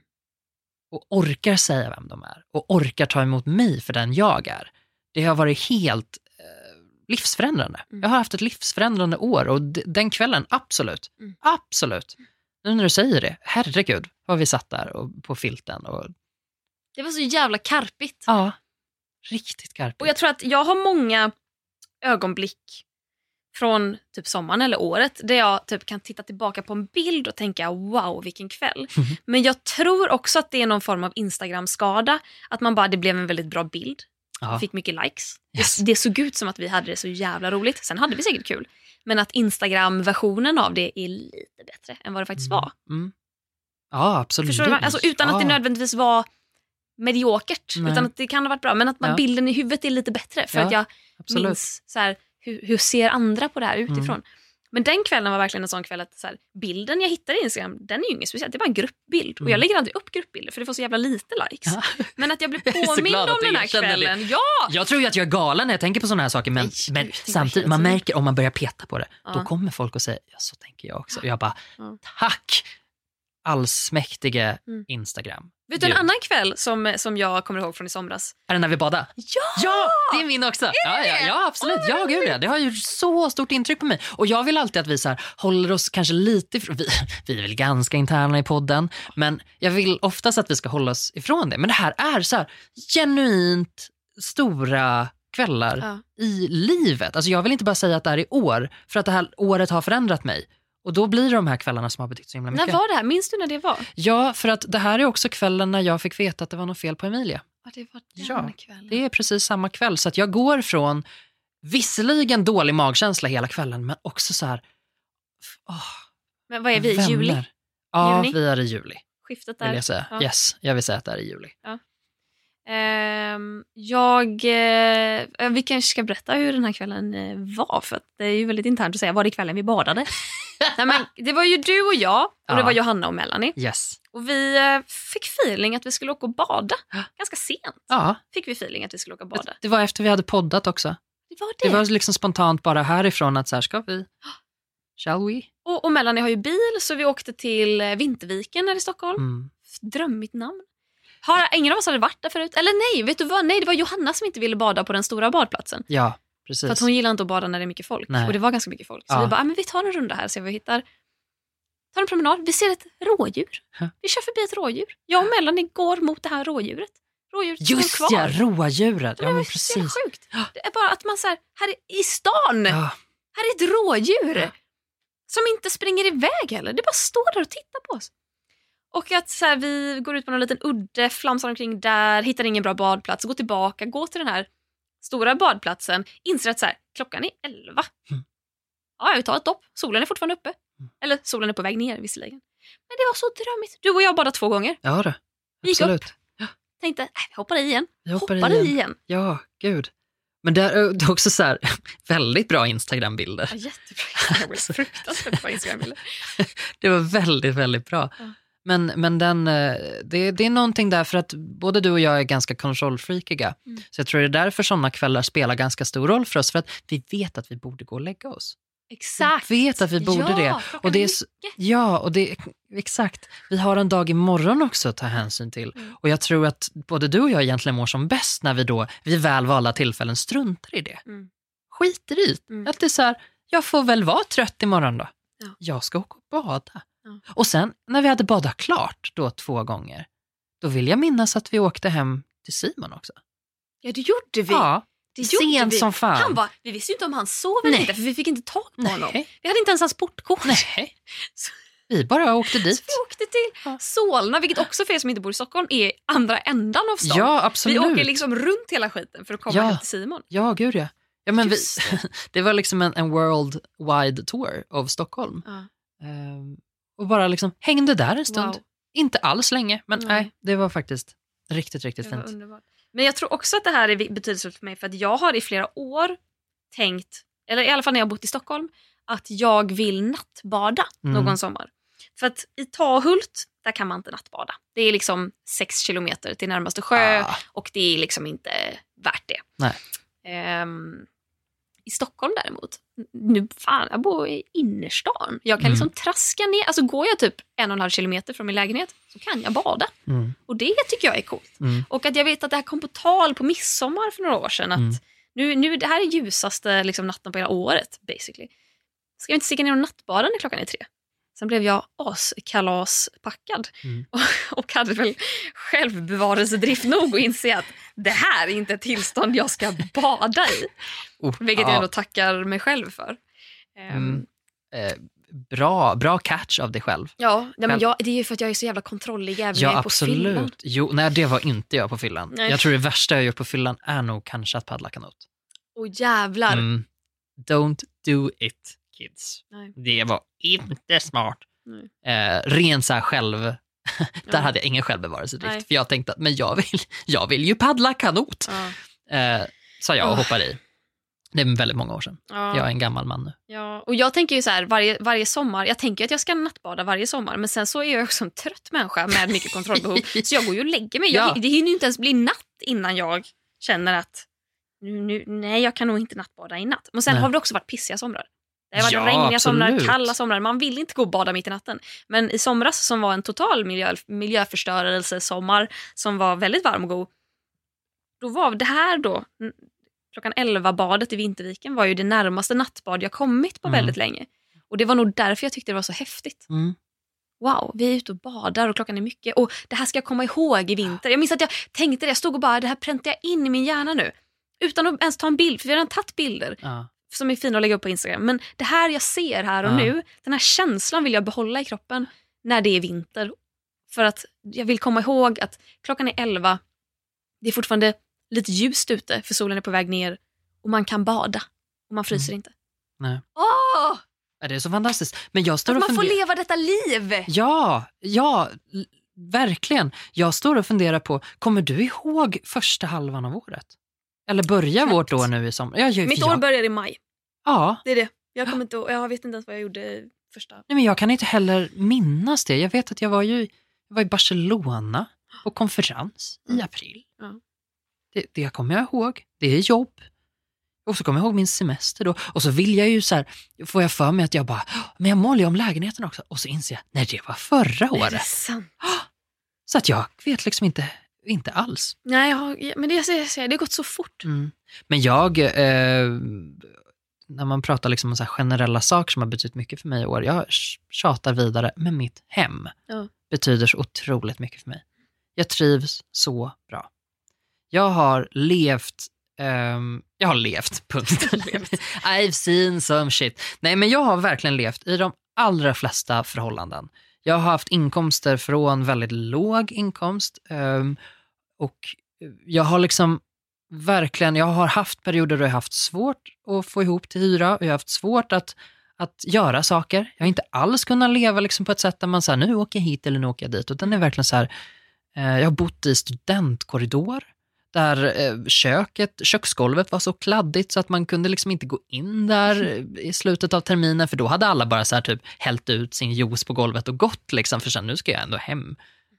Och orkar säga vem de är. Och orkar ta emot mig för den jag är. Det har varit helt eh, livsförändrande. Mm. Jag har haft ett livsförändrande år och den kvällen, absolut. Mm. Absolut. Nu när du säger det, herregud vad vi satt där och, på filten. Och, Det var så jävla karpigt. ja, riktigt karpigt. Och jag tror att jag har många ögonblick från typ sommaren eller året där jag typ kan titta tillbaka på en bild och tänka wow vilken kväll. Mhm. Men jag tror också att det är någon form av Instagram-skada. Att man bara, det blev en väldigt bra bild. ja. Fick mycket likes. Yes. Det, det såg ut som att vi hade det så jävla roligt. Sen hade vi säkert kul. Men att Instagram-versionen av det är lite bättre än vad det faktiskt var. Mm. Ja, absolut. Förstår du? Alltså, utan att det Ja. nödvändigtvis var mediokert. Nej. Utan att det kan ha varit bra. Men att man, Ja. bilden i huvudet är lite bättre. För Ja, att jag Absolut. Mm. minns så här, hur, hur ser andra på det här utifrån. Men den kvällen var verkligen en sån kväll att så här, bilden jag hittade i Instagram, den är ju inget speciellt. Det är bara en gruppbild. Och Mm. jag lägger aldrig upp gruppbilder för det får så jävla lite likes. Ja. Men att jag blev påmind om den här det. kvällen. Ja! Jag tror ju att jag är galen när jag tänker på sådana här saker, men, Nej, men samtidigt, man märker om man börjar peta på det, då Ja. kommer folk och säger, ja så tänker jag också. Och jag bara, Ja. tack allsmäktige Mm. Instagram. Vet du en annan kväll som, som jag kommer ihåg från i somras? Är det när vi badade? Ja! Ja, det är min också. Ja, ja, ja absolut. Ja, gud, ja. Det har gjort så stort intryck på mig. Och jag vill alltid att vi så här, håller oss kanske lite ifrån, vi, vi är väl ganska interna i podden, men jag vill oftast att vi ska hålla oss ifrån det. Men det här är så här genuint stora kvällar Ja. i livet. Alltså jag vill inte bara säga att det här är år, för att det här året har förändrat mig. Och då blir det de här kvällarna som har betytt så himla När mycket. var det här? Minns du när det var? Ja, för att det här är också kvällen när jag fick veta att det var något fel på Emilia. Ja, det var den Ja, kvällen. Det är precis samma kväll. Så att jag går från visserligen dålig magkänsla hela kvällen, men också så här... åh, Men vad är vi? vänner. Juli? Ja, Juni? vi är i juli. Skiftet Vill där. jag säga. Ja. Yes, jag vill säga att det är i juli. Ehm, jag, eh, vi kanske ska berätta hur den här kvällen eh, var. För det är ju väldigt internt att säga var det kvällen vi badade. Nej, men det var ju du och jag och Ja. det var Johanna och Melanie. Yes. Och vi eh, fick feeling att vi skulle åka och bada. Ganska sent Ja, fick vi feeling att vi skulle åka och bada. det var efter vi hade poddat också. Det var det. Det var liksom spontant bara härifrån att så här ska vi. Shall we? Och, och Melanie har ju bil så vi åkte till Vinterviken här i Stockholm. Mm. Drömmigt namn. Har, ingen av oss hade varit där förut. Eller nej, vet du vad? Nej, det var Johanna som inte ville bada på den stora badplatsen. Ja, precis. För att hon gillar inte att bada när det är mycket folk. Nej. Och det var ganska mycket folk. Så Ja. vi bara, ah, men vi tar en runda här och ser vad vi hittar. Tar en promenad. Vi ser ett rådjur. Vi kör förbi ett rådjur. Jag och Melanie går mot det här rådjuret. Rådjuret Just kvar. ja, rådjuret. Det Ja, var men så jävla precis. sjukt. Det är bara att man så här, här i stan, Ja, här är ett rådjur. Som inte springer iväg heller. Det bara står där och tittar på oss. Och att så här, vi går ut på någon liten udde, flamsar omkring där, hittar ingen bra badplats, går tillbaka, går till den här stora badplatsen, inser att så här, klockan är elva. Mm. Ja, vi tar ett dopp. Solen är fortfarande uppe. Eller solen är på väg ner visserligen. Men det var så drömmigt. Du och jag badade två gånger. ja det. Gick Absolut. Tänkte, äh, vi hoppar i igen. Jag hoppar Hoppar i igen. igen. Ja, gud. Men är det är också så här, väldigt bra Instagram-bilder. Ja, jättebra. Fruktansvärt bra Instagrambilder. Det var väldigt, väldigt bra. Ja. Men, men den, eh, det, det är någonting där för att både du och jag är ganska kontrollfreakiga. Mm. Så jag tror det är därför sådana kvällar spelar ganska stor roll för oss. För att vi vet att vi borde gå och lägga oss. Exakt. Vi vet att vi borde ja, det. Och det är. Ja, och det, exakt. Vi har en dag imorgon också att ta hänsyn till. Mm. Och jag tror att både du och jag egentligen mår som bäst när vi då, vid väl valda tillfällen, struntar i det. Mm. Skiter i Mm. Att det är så här, jag får väl vara trött imorgon då. Ja. Jag ska åka och bada. Ja. Och sen när vi hade badat klart då två gånger, då vill jag minnas att vi åkte hem till Simon också. Ja, det gjorde vi. Ja, det sent vi. som fan. Han var, vi visste ju inte om han sov eller inte för vi fick inte tag på honom. Nej. Vi hade inte ens hans portkort. Nej. Så- Vi bara åkte Så dit. vi åkte till Ja. Solna, vilket också för er som inte bor i Stockholm är andra ändan av stan. Ja, vi absolut. åker liksom runt hela skiten för att komma Ja. hem till Simon. Ja, gud ja. ja men vi, det var liksom en, en worldwide tour av Stockholm. Ja. Ehm, och bara liksom hängde där en stund. Wow. Inte alls länge, men Nej. nej, det var faktiskt riktigt, riktigt fint. underbart. Men jag tror också att det här är betydelsefullt för mig för att jag har i flera år tänkt, eller i alla fall när jag har bott i Stockholm, att jag vill nattbada Mm. någon sommar. För att i Tahult, där kan man inte nattbada. Det är liksom sex kilometer till närmaste sjö Ah, och det är liksom inte värt det. Nej. I Stockholm däremot, nu fan, jag bor i innerstan. Jag kan Mm. liksom traska ner, alltså går jag typ en och en halv kilometer från min lägenhet så kan jag bada. mm, Och det tycker jag är coolt. mm, Och att jag vet att det här kom på tal på midsommar för några år sedan. Att Mm. nu, nu, det här är ljusaste liksom, natten på hela året, basically. Ska vi inte sticka ner och nattbada när klockan är tre? Sen blev jag askalaspackad Mm. och, och hade väl självbevarelsedrift nog att inse att det här är inte ett tillstånd jag ska bada i. Oh, Vilket ja, jag ändå tackar mig själv för. Ehm, Mm. eh, bra, bra catch av dig själv. Ja, nej, men jag, det är ju för att jag är så jävla kontrollig även Ja, jag är på fyllan. absolut. Jo, nej, det var inte jag på fyllan. Nej. Jag tror det värsta jag gjort på fyllan är nog kanske att paddla kanot. Och jävlar. Mm. Don't do it, kids. Nej. Det var inte smart. Eh, ren så här själv... Där hade jag ingen självbevarelsedrift. För jag tänkte att men jag, vill, jag vill ju paddla kanot. Ja. Eh, sa jag och Oh. hoppade i. Det är väldigt många år sedan. Ja. Jag är en gammal man nu. Ja, och jag tänker ju så här, varje, varje sommar, jag tänker att jag ska nattbada varje sommar, men sen så är jag också en trött människa med mycket kontrollbehov, så jag går ju och lägger mig. Ja. Jag, det hinner ju inte ens bli natt innan jag känner att nu, nu, nej, jag kan nog inte nattbada i natt. Men sen Nej. har det också varit pissiga somrar. Det har varit Ja, regniga somrar, kalla somrar. Man vill inte gå och bada mitt i natten. Men i somras som var en total miljö, miljöförstörelsesommar som var väldigt varm och god. Då var det här då, klockan 11 badet i Vinterviken var ju det närmaste nattbad jag kommit på Mm. väldigt länge. Och det var nog därför jag tyckte det var så häftigt. Mm. Wow, vi är ute och badar och klockan är mycket. Och det här ska jag komma ihåg i vinter. Jag minns att jag tänkte det, jag stod och bara, det här präntar jag in i min hjärna nu. Utan att ens ta en bild, för vi har redan tagit bilder Ja. Som är fina att lägga upp på Instagram. Men det här jag ser här och Ja. nu, den här känslan vill jag behålla i kroppen när det är vinter. För att jag vill komma ihåg att klockan är 11, det är fortfarande lite ljust ute för solen är på väg ner och man kan bada och man fryser inte. Mm. Nej. Åh! Det är så fantastiskt. Men jag står Att man får leva detta liv! Ja, ja, verkligen. Jag står och funderar på, kommer du ihåg första halvan av året? Eller börjar Knappt. vårt år nu i sommar? Ja, Mitt ja. år börjar i maj. Ja, Det är det. Jag, kommer inte, jag vet inte ens vad jag gjorde första. Nej, men jag kan inte heller minnas det. Jag vet att jag var, ju, jag var i Barcelona på konferens i april. Ja. Det, det kommer jag ihåg. Det är jobb. Och så kommer jag ihåg min semester då. Och så vill jag ju så här, får jag för mig att jag bara, men jag målar ju om lägenheten också. Och så inser jag, nej det var förra Är det året. sant? Så att jag vet liksom inte, inte alls. Nej, jag men det, det har gått så fort. Mm. Men jag, eh, när man pratar liksom om så här generella saker som har betytt mycket för mig i år, jag tjatar vidare, men mitt hem Ja. betyder så otroligt mycket för mig. Jag trivs så bra. Jag har levt, ehm, jag har levt, punkt. I've seen some shit. Nej, men jag har verkligen levt i de allra flesta förhållanden. Jag har haft inkomster från väldigt låg inkomst ehm, och jag har liksom verkligen, jag har haft perioder då jag har haft svårt att få ihop till hyra och jag har haft svårt att, att göra saker. Jag har inte alls kunnat leva liksom på ett sätt där man säger nu åker jag hit eller nu åker jag dit. Utan det är verkligen så här, eh, jag har bott i studentkorridor där eh, köket, köksgolvet var så kladdigt så att man kunde liksom inte gå in där i slutet av terminen för då hade alla bara så här typ hällt ut sin juice på golvet och gått liksom för sen nu ska jag ändå hem.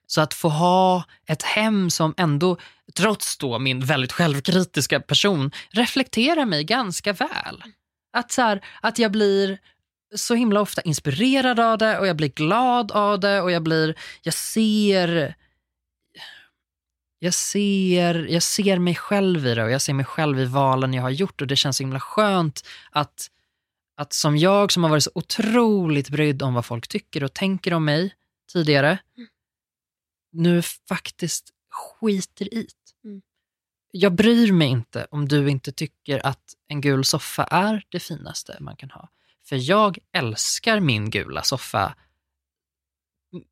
Så att få ha ett hem som ändå, trots då min väldigt självkritiska person, reflekterar mig ganska väl. Att, så här, att jag blir så himla ofta inspirerad av det och jag blir glad av det och jag blir, jag ser jag ser, jag ser mig själv i det och jag ser mig själv i valen jag har gjort och det känns så himla skönt att, att som jag som har varit så otroligt brydd om vad folk tycker och tänker om mig tidigare, mm nu faktiskt skiter i det. Mm. Jag bryr mig inte om du inte tycker att en gul soffa är det finaste man kan ha. För jag älskar min gula soffa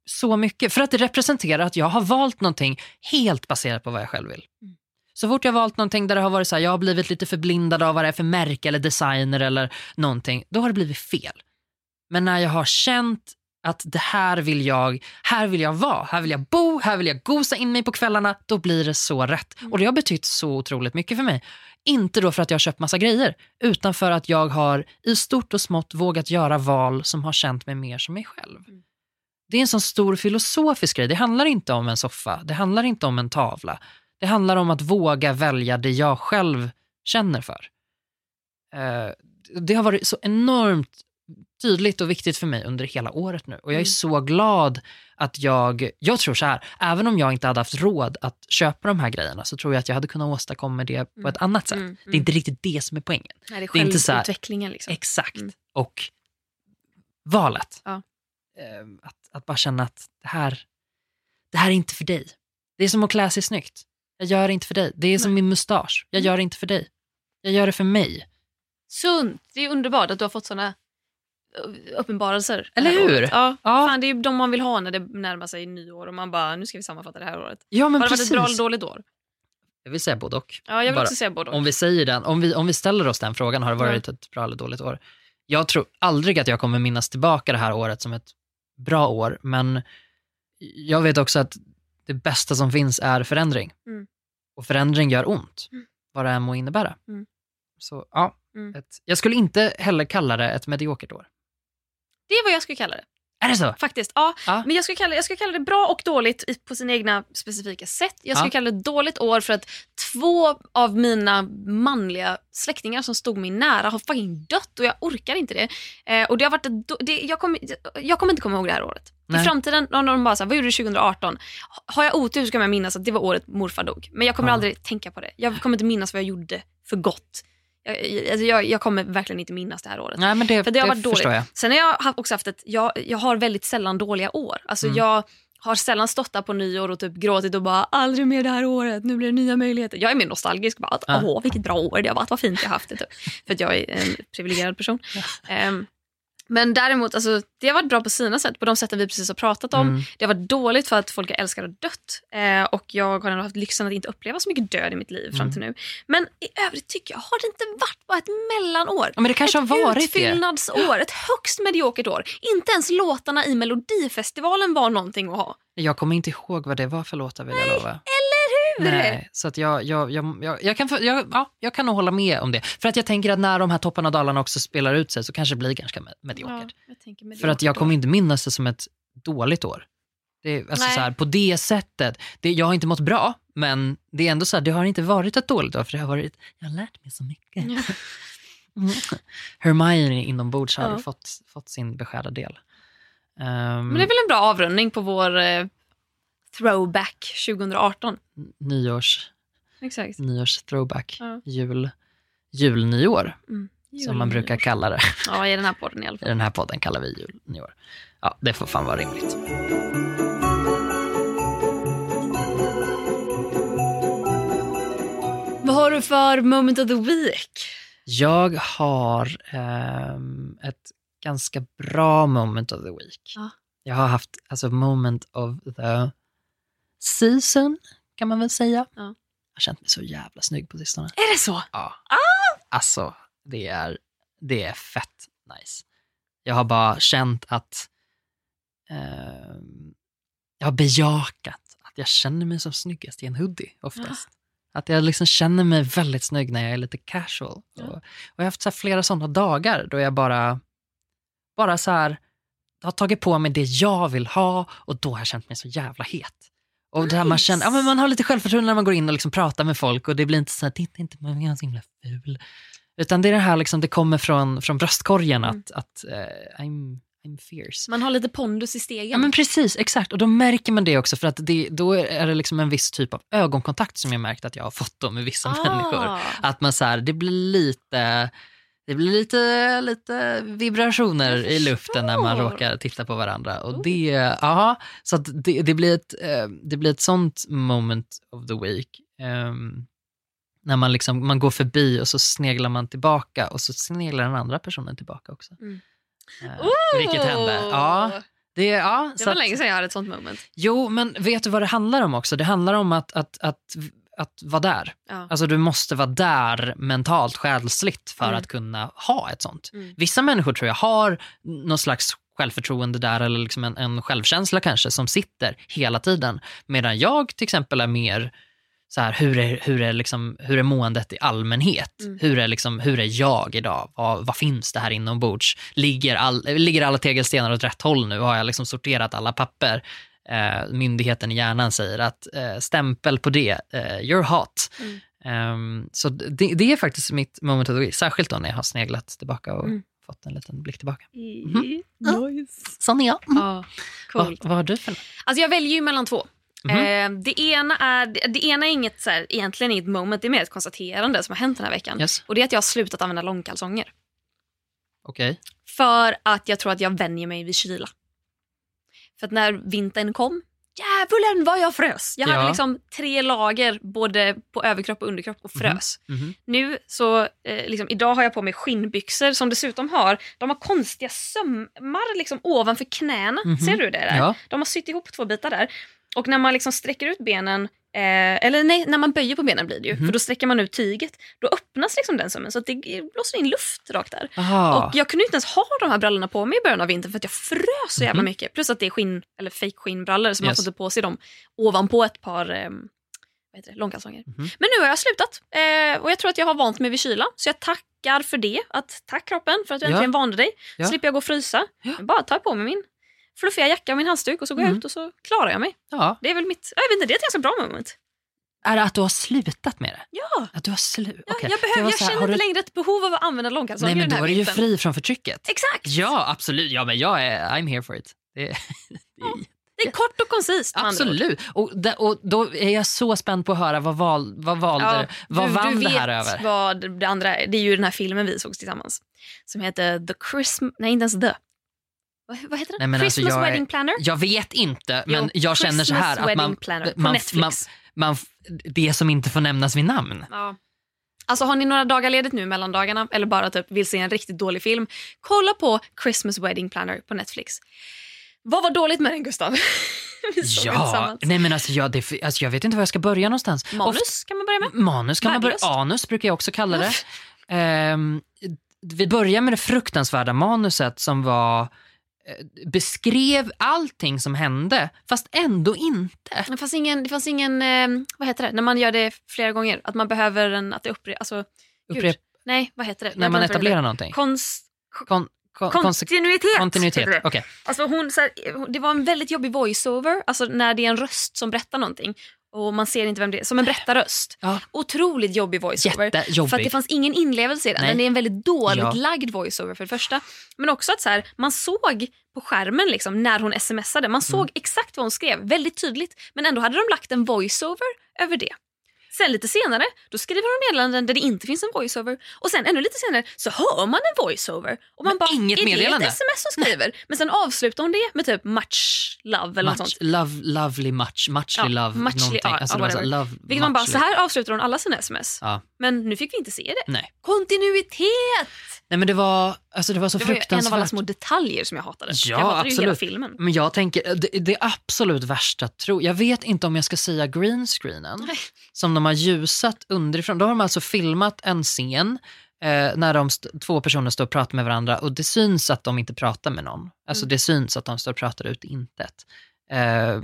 så mycket. För att det representerar att jag har valt någonting helt baserat på vad jag själv vill. Mm. Så fort jag har valt någonting där det har varit så här, jag har blivit lite förblindad av vad det är för märke eller designer eller någonting, då har det blivit fel. Men när jag har känt att det här vill jag, här vill jag vara, här vill jag bo, här vill jag gosa in mig på kvällarna, då blir det så rätt. Och det har betytt så otroligt mycket för mig. Inte då för att jag har köpt massa grejer, utan för att jag har i stort och smått vågat göra val som har känt mig mer som mig själv. Det är en sån stor filosofisk grej. Det handlar inte om en soffa, det handlar inte om en tavla. Det handlar om att våga välja det jag själv känner för. Eh, Det har varit så enormt tydligt och viktigt för mig under hela året nu. Och jag är Mm. så glad att jag, jag tror så här, även om jag inte hade haft råd att köpa de här grejerna så tror jag att jag hade kunnat åstadkomma det på Mm. ett annat sätt. Mm, Det är inte riktigt det som är poängen. Nej, det är det är inte så här- självutvecklingen liksom. Exakt. Mm. Och valet. Ja. Eh, Att, att bara känna att det här, det här är inte för dig. Det är som att klä sig snyggt. Jag gör det inte för dig. Det är som Nej. min mustasch. Jag Mm. gör det inte för dig. Jag gör det för mig. Sunt! Det är underbart att du har fått såna uppenbarelser. Eller hur? året. Ja. Ja, Fan, det är ju de man vill ha när det närmar sig nyår och man bara, nu ska vi sammanfatta det här året. ja men har det precis. varit ett bra eller dåligt år? Jag vill säga både och. Ja, jag vill Bara- också säga både och. Om vi säger den, om vi, om vi ställer oss den frågan, har det varit ett bra eller dåligt år? Jag tror aldrig att jag kommer minnas tillbaka det här året som ett bra år, men jag vet också att det bästa som finns är förändring. Mm. Och förändring gör ont, Mm. vad det än må innebära. Mm. Så ja, Mm. ett, jag skulle inte heller kalla det ett mediokert år. Det är vad jag skulle kalla det. Är det så? Faktiskt. Ja, Ja. Men jag skulle, kalla, jag skulle kalla det bra och dåligt i- på sina egna specifika sätt. Jag skulle Ja. kalla det dåligt år för att två av mina manliga släktingar som stod mig nära har fucking dött och jag orkar inte det. Eh, och det har varit ett, det, jag, kommer, jag kommer inte komma ihåg det här året. Nej. I framtiden, om de bara så här, vad gjorde du 2018? Har jag otur så kommer jag minnas att det var året morfar dog. Men jag kommer Ja. aldrig tänka på det. Jag kommer inte minnas vad jag gjorde för gott. Jag, alltså jag, jag kommer verkligen inte minnas det här året. Nej, men det, För det har det varit dåligt. jag. Sen har jag också haft ett, jag, jag har väldigt sällan dåliga år. Alltså Mm. jag har sällan stått där på nyår och typ gråtit och bara aldrig mer det här året, nu blir det nya möjligheter. Jag är mer nostalgisk, bara att, Ja. åh vilket bra år det har varit, vad fint jag har haft det. Typ. För att jag är en privilegierad person. Ehm, men däremot, alltså, det har varit bra på sina sätt, på de sätten vi precis har pratat om. Mm. Det har varit dåligt för att folk jag älskar har dött. Eh, och jag har ändå haft lyxen att inte uppleva så mycket död i mitt liv fram Mm. till nu. Men i övrigt tycker jag, har det inte varit bara ett mellanår? Ja, men det kanske ett har varit det. utfyllnadsår, ett högst mediokert år. Inte ens låtarna i Melodifestivalen var någonting att ha. Jag kommer inte ihåg vad det var för låtar vill jag lova. Eller Nej, så att jag, jag, jag, jag, jag, kan, jag, ja, jag kan nog hålla med om det. För att jag tänker att när de här topparna och dalarna också spelar ut sig så kanske det blir ganska med- mediokert. tänker För att jag kommer inte minnas det som ett dåligt år. Det, alltså så här, på det sättet. Det, jag har inte mått bra, men det är ändå så här, det har inte varit ett dåligt år för det har varit, jag har lärt mig så mycket. Ja. Mm. Hermione inombords har Ja. fått, fått sin beskärda del. Ehm, Men det är väl en bra avrundning på vår eh, throwback 2018. nyårs, Exakt. nyårs throwback, Ja. jul, julnyår Mm. som man brukar kalla det. Ja, i den här podden i alla I fall. den här podden kallar vi julnyår. Ja, det får fan vara rimligt. Vad har du för moment of the week? Jag har ehm, ett ganska bra moment of the week. Ja. Jag har haft alltså moment of the season, kan man väl säga. Ja. Jag har känt mig så jävla snygg på sistone. Är det så? Ja. Alltså, det är, det är fett nice. Jag har bara känt att ehm, jag har bejakat att jag känner mig som snyggast i en hoodie oftast. Att jag liksom känner mig väldigt snygg när jag är lite casual. Ja. Och, och jag har haft så flera sådana dagar då jag bara, bara så här, har tagit på mig det jag vill ha och då har jag känt mig så jävla het. Och där man Nice. känner, ja, men man har lite självförtroende när man går in och liksom pratar med folk och det blir inte så här, titta inte jag är så himla ful. Utan det är det här, liksom, det kommer från, från bröstkorgen Mm. att, att eh, I'm, I'm fierce. Man har lite pondus i stegen. Ja men precis, exakt. Och då märker man det också för att det, då är det liksom en viss typ av ögonkontakt som jag märkt att jag har fått då med vissa människor. Ah. Att man så här, det blir lite, det blir lite, lite vibrationer i luften när man råkar titta på varandra. Och Oh. det, ja, så det, det, blir ett, eh, det blir ett sånt moment of the week. ehm, när man, liksom, man går förbi och så sneglar man tillbaka och så sneglar den andra personen tillbaka också. Mm. Eh, vilket hände. Ja, det, ja, Det så var att- länge sedan jag hade ett sånt moment. Jo, men vet du vad det handlar om också? Det handlar om att, att, att, att vara där. Ja. Alltså du måste vara där mentalt, själsligt för Mm. att kunna ha ett sånt. Mm. Vissa människor tror jag har någon slags självförtroende där eller liksom en, en självkänsla kanske som sitter hela tiden. Medan jag till exempel är mer så här, hur är, hur är, liksom, hur är måendet i allmänhet? Mm. Hur, är liksom, hur är jag idag? Vad, vad finns det här inombords? Ligger, all, ligger alla tegelstenar åt rätt håll nu? Har jag liksom sorterat alla papper? Eh, myndigheten i hjärnan säger att eh, stämpel på det, eh, you're hot. Mm. Ehm, så det, det är faktiskt mitt moment of the week, särskilt då när jag har sneglat tillbaka och Mm. fått en liten blick tillbaka. Nice. Sån är jag. Ja, Vad, coolt. vad har du för något? Alltså jag väljer ju mellan två. Mhm. Eh, det, ena är, det ena är inget, så här, egentligen inget moment, det är mer ett konstaterande som har hänt den här veckan. Yes. Och det är att jag har slutat använda långkalsonger. Okej. För att jag tror att jag vänjer mig vid kyla. För att när vintern kom, djävulen vad jag frös. Jag Ja. hade liksom tre lager både på överkropp och underkropp och frös. Mhm. Nu så, eh, liksom, idag har jag på mig skinnbyxor som dessutom har, de har konstiga sömmar liksom ovanför knäna. Mhm. Ser du det där? Ja. De har sytt ihop två bitar där. Och när man liksom sträcker ut benen, eh, eller nej, när man böjer på benen blir det ju, Mhm. för då sträcker man ut tyget. Då öppnas liksom den sömmen så att det blåser in luft rakt där. Aha. Och jag kunde inte ens ha de här brallorna på mig i början av vintern för att jag frös så jävla Mhm. mycket. Plus att det är skinn, eller fake skinnbrallor så man Yes. får inte på sig dem ovanpå ett par eh, vad långkalsonger. Mhm. Men nu har jag slutat eh, och jag tror att jag har vant mig vid kyla. Så jag tackar för det. Att, tack kroppen för att du Ja. äntligen vande dig. Ja. slipper jag gå och frysa. Ja. Bara tar på mig min fluffiga jacka och min halsduk och så går jag Mm. ut och så klarar jag mig. Ja. Det är väl mitt, jag vet inte, det är ett ganska bra moment. Är det att du har slutat med det? Ja, Att du har slutat? ja Okej. jag, Det behöver, jag här, känner inte du... längre ett behov av att använda långkalsonger Nej men den här då är du ju fri från förtrycket. Exakt! Ja, absolut. Ja, men jag är, I'm here for it. Det, det, Det är kort och koncist. absolut. Och, det, och då är jag så spänd på att höra vad, val, vad valde, Ja, vad du, vann du det vet här över? vad det andra är. Det är ju den här filmen vi såg tillsammans. Som heter The Christmas... Nej, inte ens The. Vad, heter den? Nej, men alltså, Christmas jag är- Wedding Planner? Jag vet inte, men Jo, jag känner så här Christmas att Wedding man, Planner på man, Netflix. man, man, det som inte får nämnas vid namn. Ja. Alltså har ni några dagar ledigt nu mellan dagarna eller bara typ vill se en riktigt dålig film, kolla på Christmas Wedding Planner på Netflix. Vad var dåligt med den Gustav? Ja, nej men alltså jag, det, alltså jag vet inte var jag ska börja någonstans. Manus kan man börja med. Oft- manus kan man börja, anus brukar jag också kalla det. Ehm, vi börjar med det fruktansvärda manuset som var beskrev allting som hände, fast ändå inte. Det fanns ingen, det fanns ingen eh, vad heter det, när man gör det flera gånger, att man behöver en, att det upprepar, alltså. Upprep, nej vad heter det? när man det etablerar heter. någonting. Konst, Kon, kon, kontinuitet. kontinuitet. det. Okej. Alltså hon, så här, det var en väldigt jobbig voiceover, alltså när det är en röst som berättar någonting och man ser inte vem det är, som en berättarröst. Ja. Otroligt jobbig voiceover. För att det fanns ingen inlevelse i den. Nej. Den är en väldigt dåligt Ja. lagd voiceover för det första. Men också att så här, man såg på skärmen liksom, när hon smsade, man såg Mm. exakt vad hon skrev, väldigt tydligt. Men ändå hade de lagt en voiceover över det. Sen lite senare, då skriver hon meddelanden där det inte finns en voiceover. Och sen ännu lite senare så hör man en voiceover. Och man Men bara, inget är meddelande? det ett sms hon skriver? Men sen avslutar hon det med typ much love eller något Much, sånt. love, lovely much, muchly Ja, love, muchly, någonting. ja, alltså, ja, det var så, whatever. love, Vilket man bara, muchly. så här avslutar hon alla sina sms. Ja, Men nu fick vi inte se det. nej. Kontinuitet! nej, men det var, alltså, det var så Det var en av alla små detaljer som jag hatade. Ja, jag hatade absolut. filmen. Men jag tänker, det, det absolut värsta, tro, jag vet inte om jag ska säga greenscreenen, Nej. som de har ljusat underifrån. Då har de alltså filmat en scen eh, när de två personer står och pratar med varandra och det syns att de inte pratar med någon. Alltså Mm. det syns att de står och pratar ut intet. Eh,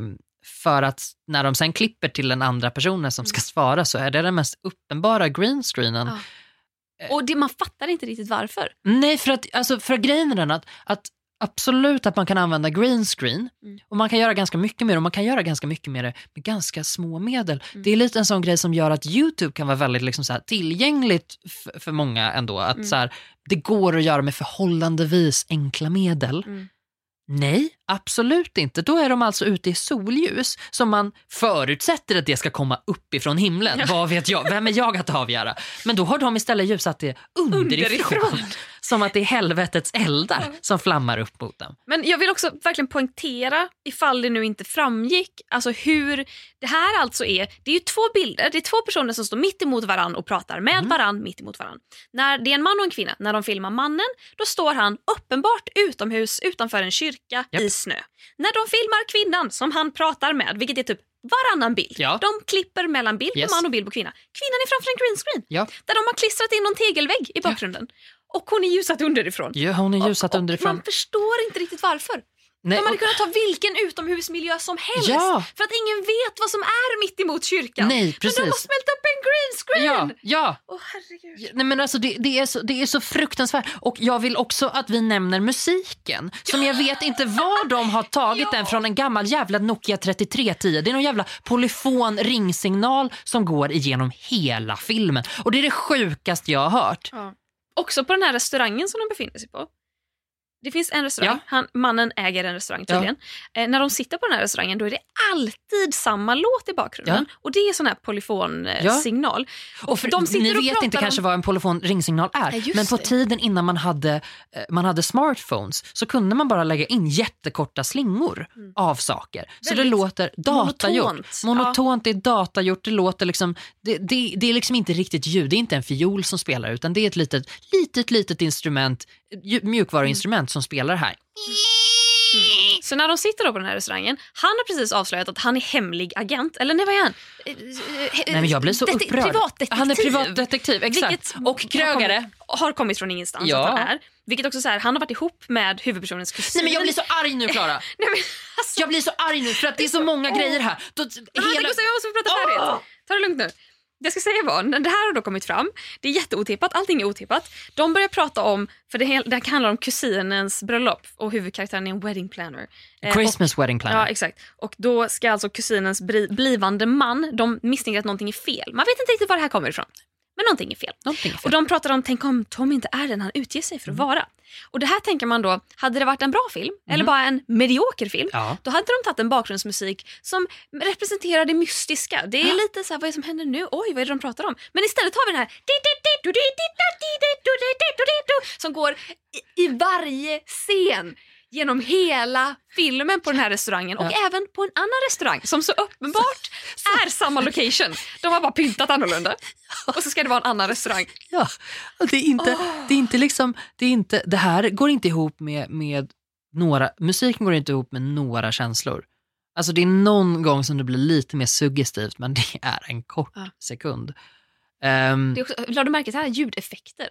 för att när de sen klipper till den andra personen som ska Mm. svara så är det den mest uppenbara greenscreenen. Ja. Och det, man fattar inte riktigt varför. Nej, för att alltså, för grejen är den att, att absolut att man kan använda green screen Mm. och man kan göra ganska mycket det och man kan göra ganska mycket med det med ganska små medel. Mm. Det är lite en sån grej som gör att YouTube kan vara väldigt liksom, så här, tillgängligt för många ändå. Att Mm. så här, det går att göra med förhållandevis enkla medel. Mm. Nej, absolut inte. Då är de alltså ute i solljus som man förutsätter att det ska komma uppifrån himlen. Vad vet jag? Vem är jag att avgöra? Men då har de istället ljusat det underifrån. Underifrån. Som att det är helvetets eldar Ja. som flammar upp mot dem. Men jag vill också verkligen poängtera, ifall det nu inte framgick, alltså hur det här alltså är. Det är ju två bilder, det är två personer som står mitt emot varann och pratar med Mm. varann mitt emot varann. När det är en man och en kvinna, när de filmar mannen, då står han uppenbart utomhus utanför en kyrka Japp. i snö. När de filmar kvinnan som han pratar med, vilket är typ varannan bild. Ja. De klipper mellan bild Yes. på man och bild på kvinna. Kvinnan är framför en green screen Ja, där de har klistrat in någon tegelvägg i bakgrunden. Och hon är ljusat underifrån. ja hon är ljusat Och- och underifrån. Man förstår inte riktigt varför. Nej, De hade och- kunnat ta vilken utomhusmiljö som helst. Ja. För att ingen vet vad som är mitt emot kyrkan. nej, Men de har precis. smält upp en green screen! Ja, ja. Åh herregud. Nej, men alltså det, det, är så, det är så fruktansvärt. Och jag vill också att vi nämner musiken. Som jag vet inte var de har tagit Ja. den från en gammal jävla Nokia 3310. Det är någon jävla polyfon ringsignal som går igenom hela filmen. Och det är det sjukaste jag har hört. Ja. Också på den här restaurangen som de befinner sig på. Det finns en restaurang, Ja. Han, mannen äger en restaurang tydligen. Eh, när de sitter på den här restaurangen då är det alltid samma låt i bakgrunden. Och det är sån här Ja. polyfonsignal. Och för, de ni och vet inte om- kanske vad en polyfon ringsignal är, Ja, men på det. tiden innan man hade, eh, man hade smartphones så kunde man bara lägga in jättekorta slingor Mm. av saker. Så det Väldigt låter datagjort. monotont. Monotont, det är datagjort, det låter liksom, det, det, det är liksom inte riktigt ljud, det är inte en fiol som spelar utan det är ett litet, litet, litet instrument, ju- som spelar här. Så när de sitter då på den här restaurangen, han har precis avslöjat att han är hemlig agent. Eller nej, vad är han? Eh, eh, Nej men jag blir så det- upprörd. Privatdetektiv. Han är privatdetektiv, exakt. Vilket Och krögare. Har kommit, har kommit från ingenstans Ja. att han är. Vilket också så här, han har varit ihop med huvudpersonens kusin. Nej men jag blir så arg nu Klara. Nej, men, alltså, Jag blir så arg nu för att det är så många grejer här. Då, vänta, Gustav, jag måste få prata färdigt. Åh! Ta det lugnt nu. Jag ska säga var, när det här har då kommit fram, det är jätteotippat, allting är otippat. De börjar prata om, för det, hel- det handlar om kusinens bröllop och huvudkaraktären är en wedding planner. Eh, och- Christmas wedding planner. Ja, exakt. Och då ska alltså kusinens bri- blivande man, de misstänker att någonting är fel. Man vet inte riktigt var det här kommer ifrån. Men någonting är fel. Någonting är Och fel. de pratar om, tänk om Tom inte är den han utger sig för att vara. Och det här tänker man då, hade det varit en bra film, eller bara en medioker film, Ja. då hade de tagit en bakgrundsmusik som representerar det mystiska. Det är lite så här, vad är det som händer nu? Oj, vad är det de pratar om? Men istället har vi den här som går i, i varje scen genom hela filmen på den här restaurangen och även på en annan restaurang som så uppenbart är samma location. De har bara pyntat annorlunda. Och så ska det vara en annan restaurang. Ja, det är inte, det är inte liksom, det är inte, det här går inte ihop med, med några, musiken går inte ihop med några känslor. Alltså det är någon gång som det blir lite mer suggestivt men det är en kort Ja. sekund. Ehm, Det är också, lade du märke till här ljudeffekter?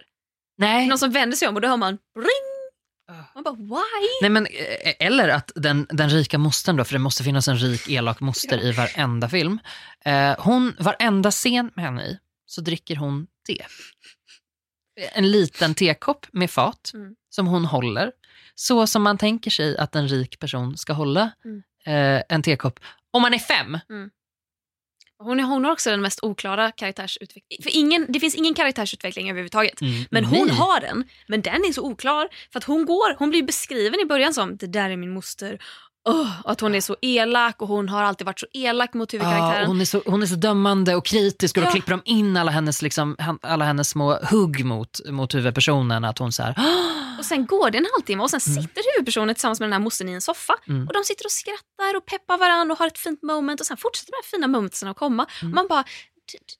nej, Någon som vänder sig om och då hör man ring. Man bara why? Nej, men, eh, eller att den, den rika mostern då, för det måste finnas en rik elak moster i varenda film. Eh, hon, varenda scen med henne i så dricker hon te. En liten tekopp med fat Mm. som hon håller. Så som man tänker sig att en rik person ska hålla Mm. eh, en tekopp. Om man är fem. Hon, är, hon har också den mest oklara karaktärsutvecklingen. För ingen, det finns ingen karaktärsutveckling överhuvudtaget. Men hon Nej. har den, men den är så oklar. För att hon går, hon blir beskriven i början som det där är min moster. Oh, att hon är så elak och hon har alltid varit så elak mot Ja, huvudkaraktären. och hon, är så, hon är så dömande och kritisk och då Ja. klipper de in alla hennes, liksom, alla hennes små hugg mot, mot huvudpersonen. Att hon så här, Och sen går det en halvtimme och sen sitter huvudpersonen tillsammans med den här mostern i en soffa. Mm. Och de sitter och skrattar och peppar varandra och har ett fint moment och sen fortsätter de här fina momentsen att komma. Och man bara,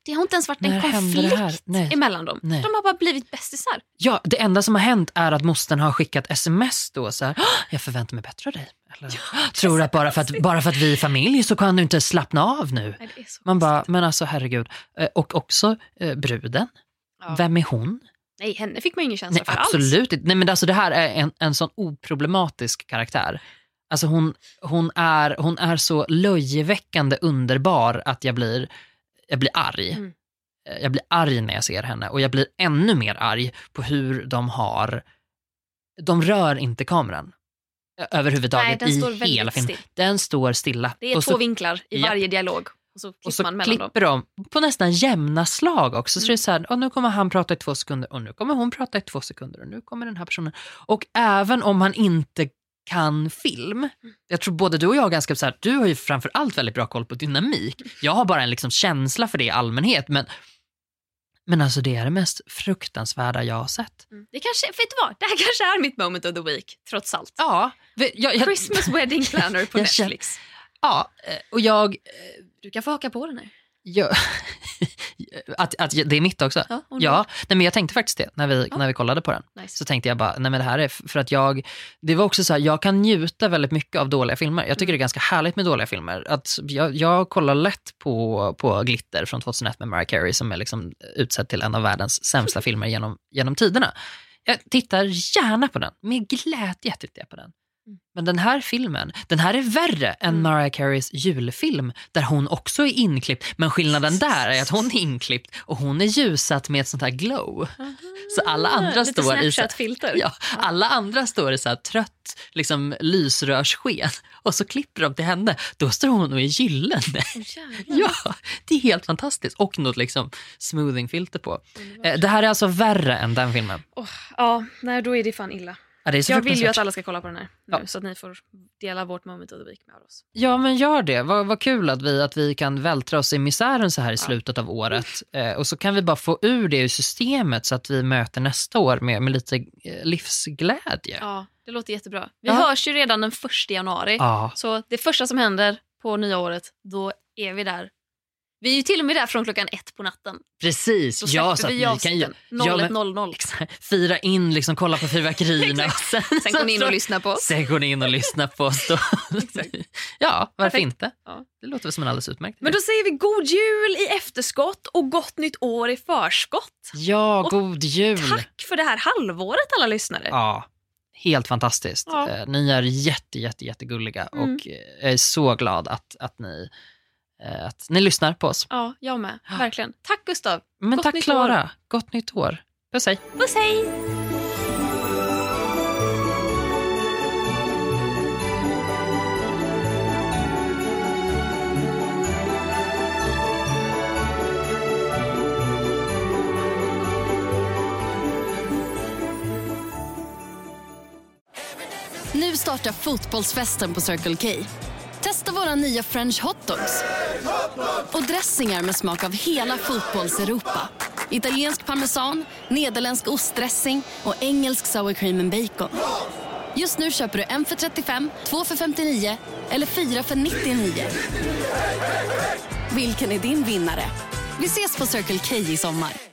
det, har inte ens varit en Mm. När här? konflikt Nej. emellan dem. Nej. De har bara blivit bästisar. Ja, det enda som har hänt är att mostern har skickat sms då så här, "Åh, jag förväntar mig bättre av dig. Eller, tror du att bara, för att bara för att vi är familj så kan du inte slappna av nu? Nej, Man bara, men alltså herregud. Eh, Och också eh, bruden, Ja. vem är hon? Nej, henne fick man ju ingen känsla Nej, för alls. absolut inte. Nej, men alltså, det här är en, en sån oproblematisk karaktär. Alltså hon, hon, är, hon är så löjeväckande underbar att jag blir, jag blir arg. Mm. Eh, Jag blir arg när jag ser henne och jag blir ännu mer arg på hur de har, de rör inte kameran överhuvudtaget Nej, den i står väldigt hela filmen. still. Den står stilla. Det är och två så, vinklar i Japp. varje dialog. Och så klipper och så man mellan dem. klipper de på nästan jämna slag också. Så det är Mm. så här, och nu kommer han prata i två sekunder och nu kommer hon prata i två sekunder och nu kommer den här personen. Och även om man inte kan film, Mm. jag tror både du och jag har ganska så här, du har ju framför allt väldigt bra koll på dynamik. Jag har bara en liksom känsla för det i allmänhet. Men, men alltså det är det mest fruktansvärda jag har sett. Mm. Det kanske, vet du vad? Det här kanske är mitt moment of the week, trots allt. Ja, jag, jag, Christmas wedding planner på Jag känner- Netflix. ja eh, och jag, Du kan få haka på den här. Jag att, att det är mitt också. Ja, Ja, nej, men jag tänkte faktiskt det när vi, Ja. när vi kollade på den. Nice. Så tänkte jag bara, nej men det här är för att jag, det var också så här, jag kan njuta väldigt mycket av dåliga filmer. Jag tycker det är ganska härligt med dåliga filmer. Att jag, jag kollar lätt på, på Glitter från 2001 med Mariah Carey som är liksom utsedd till en av världens sämsta filmer genom, genom tiderna. Jag tittar gärna på den, med glädje tittar jag på den. Mm. Men den här filmen, den här är värre än Mm. Mariah Careys julfilm där hon också är inklippt. Men skillnaden där är att hon är inklippt och hon är ljusat med ett sånt här glow. Så alla andra Lite står i så- Snapchat-filter. Ja, alla andra står i så här trött liksom, lysrörssken och så klipper de till henne. Då står hon och är gyllene. Jävlar. Ja, det är helt fantastiskt. Och något liksom smoothingfilter på. Eh, Det här är alltså värre än den filmen. Åh, ja, nej, då är det fan illa. Ja, Jag vill ju att alla ska kolla på den här nu, Ja. så att ni får dela vårt moment of the week med oss. Ja, men gör det. Vad, vad kul att vi, att vi kan vältra oss i misären så här i Ja. slutet av året. Eh, och så kan vi bara få ur det ur systemet så att vi möter nästa år med, med lite eh, livsglädje. Ja, det låter jättebra. Vi Ja. hörs ju redan den första januari. Ja. Så det första som händer på nya året, då är vi där. Vi är ju till och med där från klockan ett på natten. Precis. Då Ja, så att vi kan ju 01.00. exakt, fira in, liksom, kolla på fyrverkerierna. sen, Sen går ni in och lyssnar på oss. Sen går ni in och lyssnar på oss. Ja, varför Perfekt. inte? Ja. Det låter väl som en alldeles utmärkt Men då säger vi god jul i efterskott och gott nytt år i förskott. Ja, och god jul. Tack för det här halvåret alla lyssnare. Ja, helt fantastiskt. Ja. Eh, Ni är jätte, jätte, jättegulliga Mm. och eh, jag är så glad att, att, ni, att ni lyssnar på oss. Ja, jag med. Verkligen. Tack Gustav. Men Gott tack Klara. Gott nytt år. Puss hej. Puss hej! Nu startar fotbollsfesten på Circle K. Testa våra nya french hotdogs och dressingar med smak av hela fotbolls-Europa. Italiensk parmesan, nederländsk ostdressing och engelsk sour cream and bacon. Just nu köper du en för 35, två för 59 eller fyra för 99. Vilken är din vinnare? Vi ses på Circle K i sommar.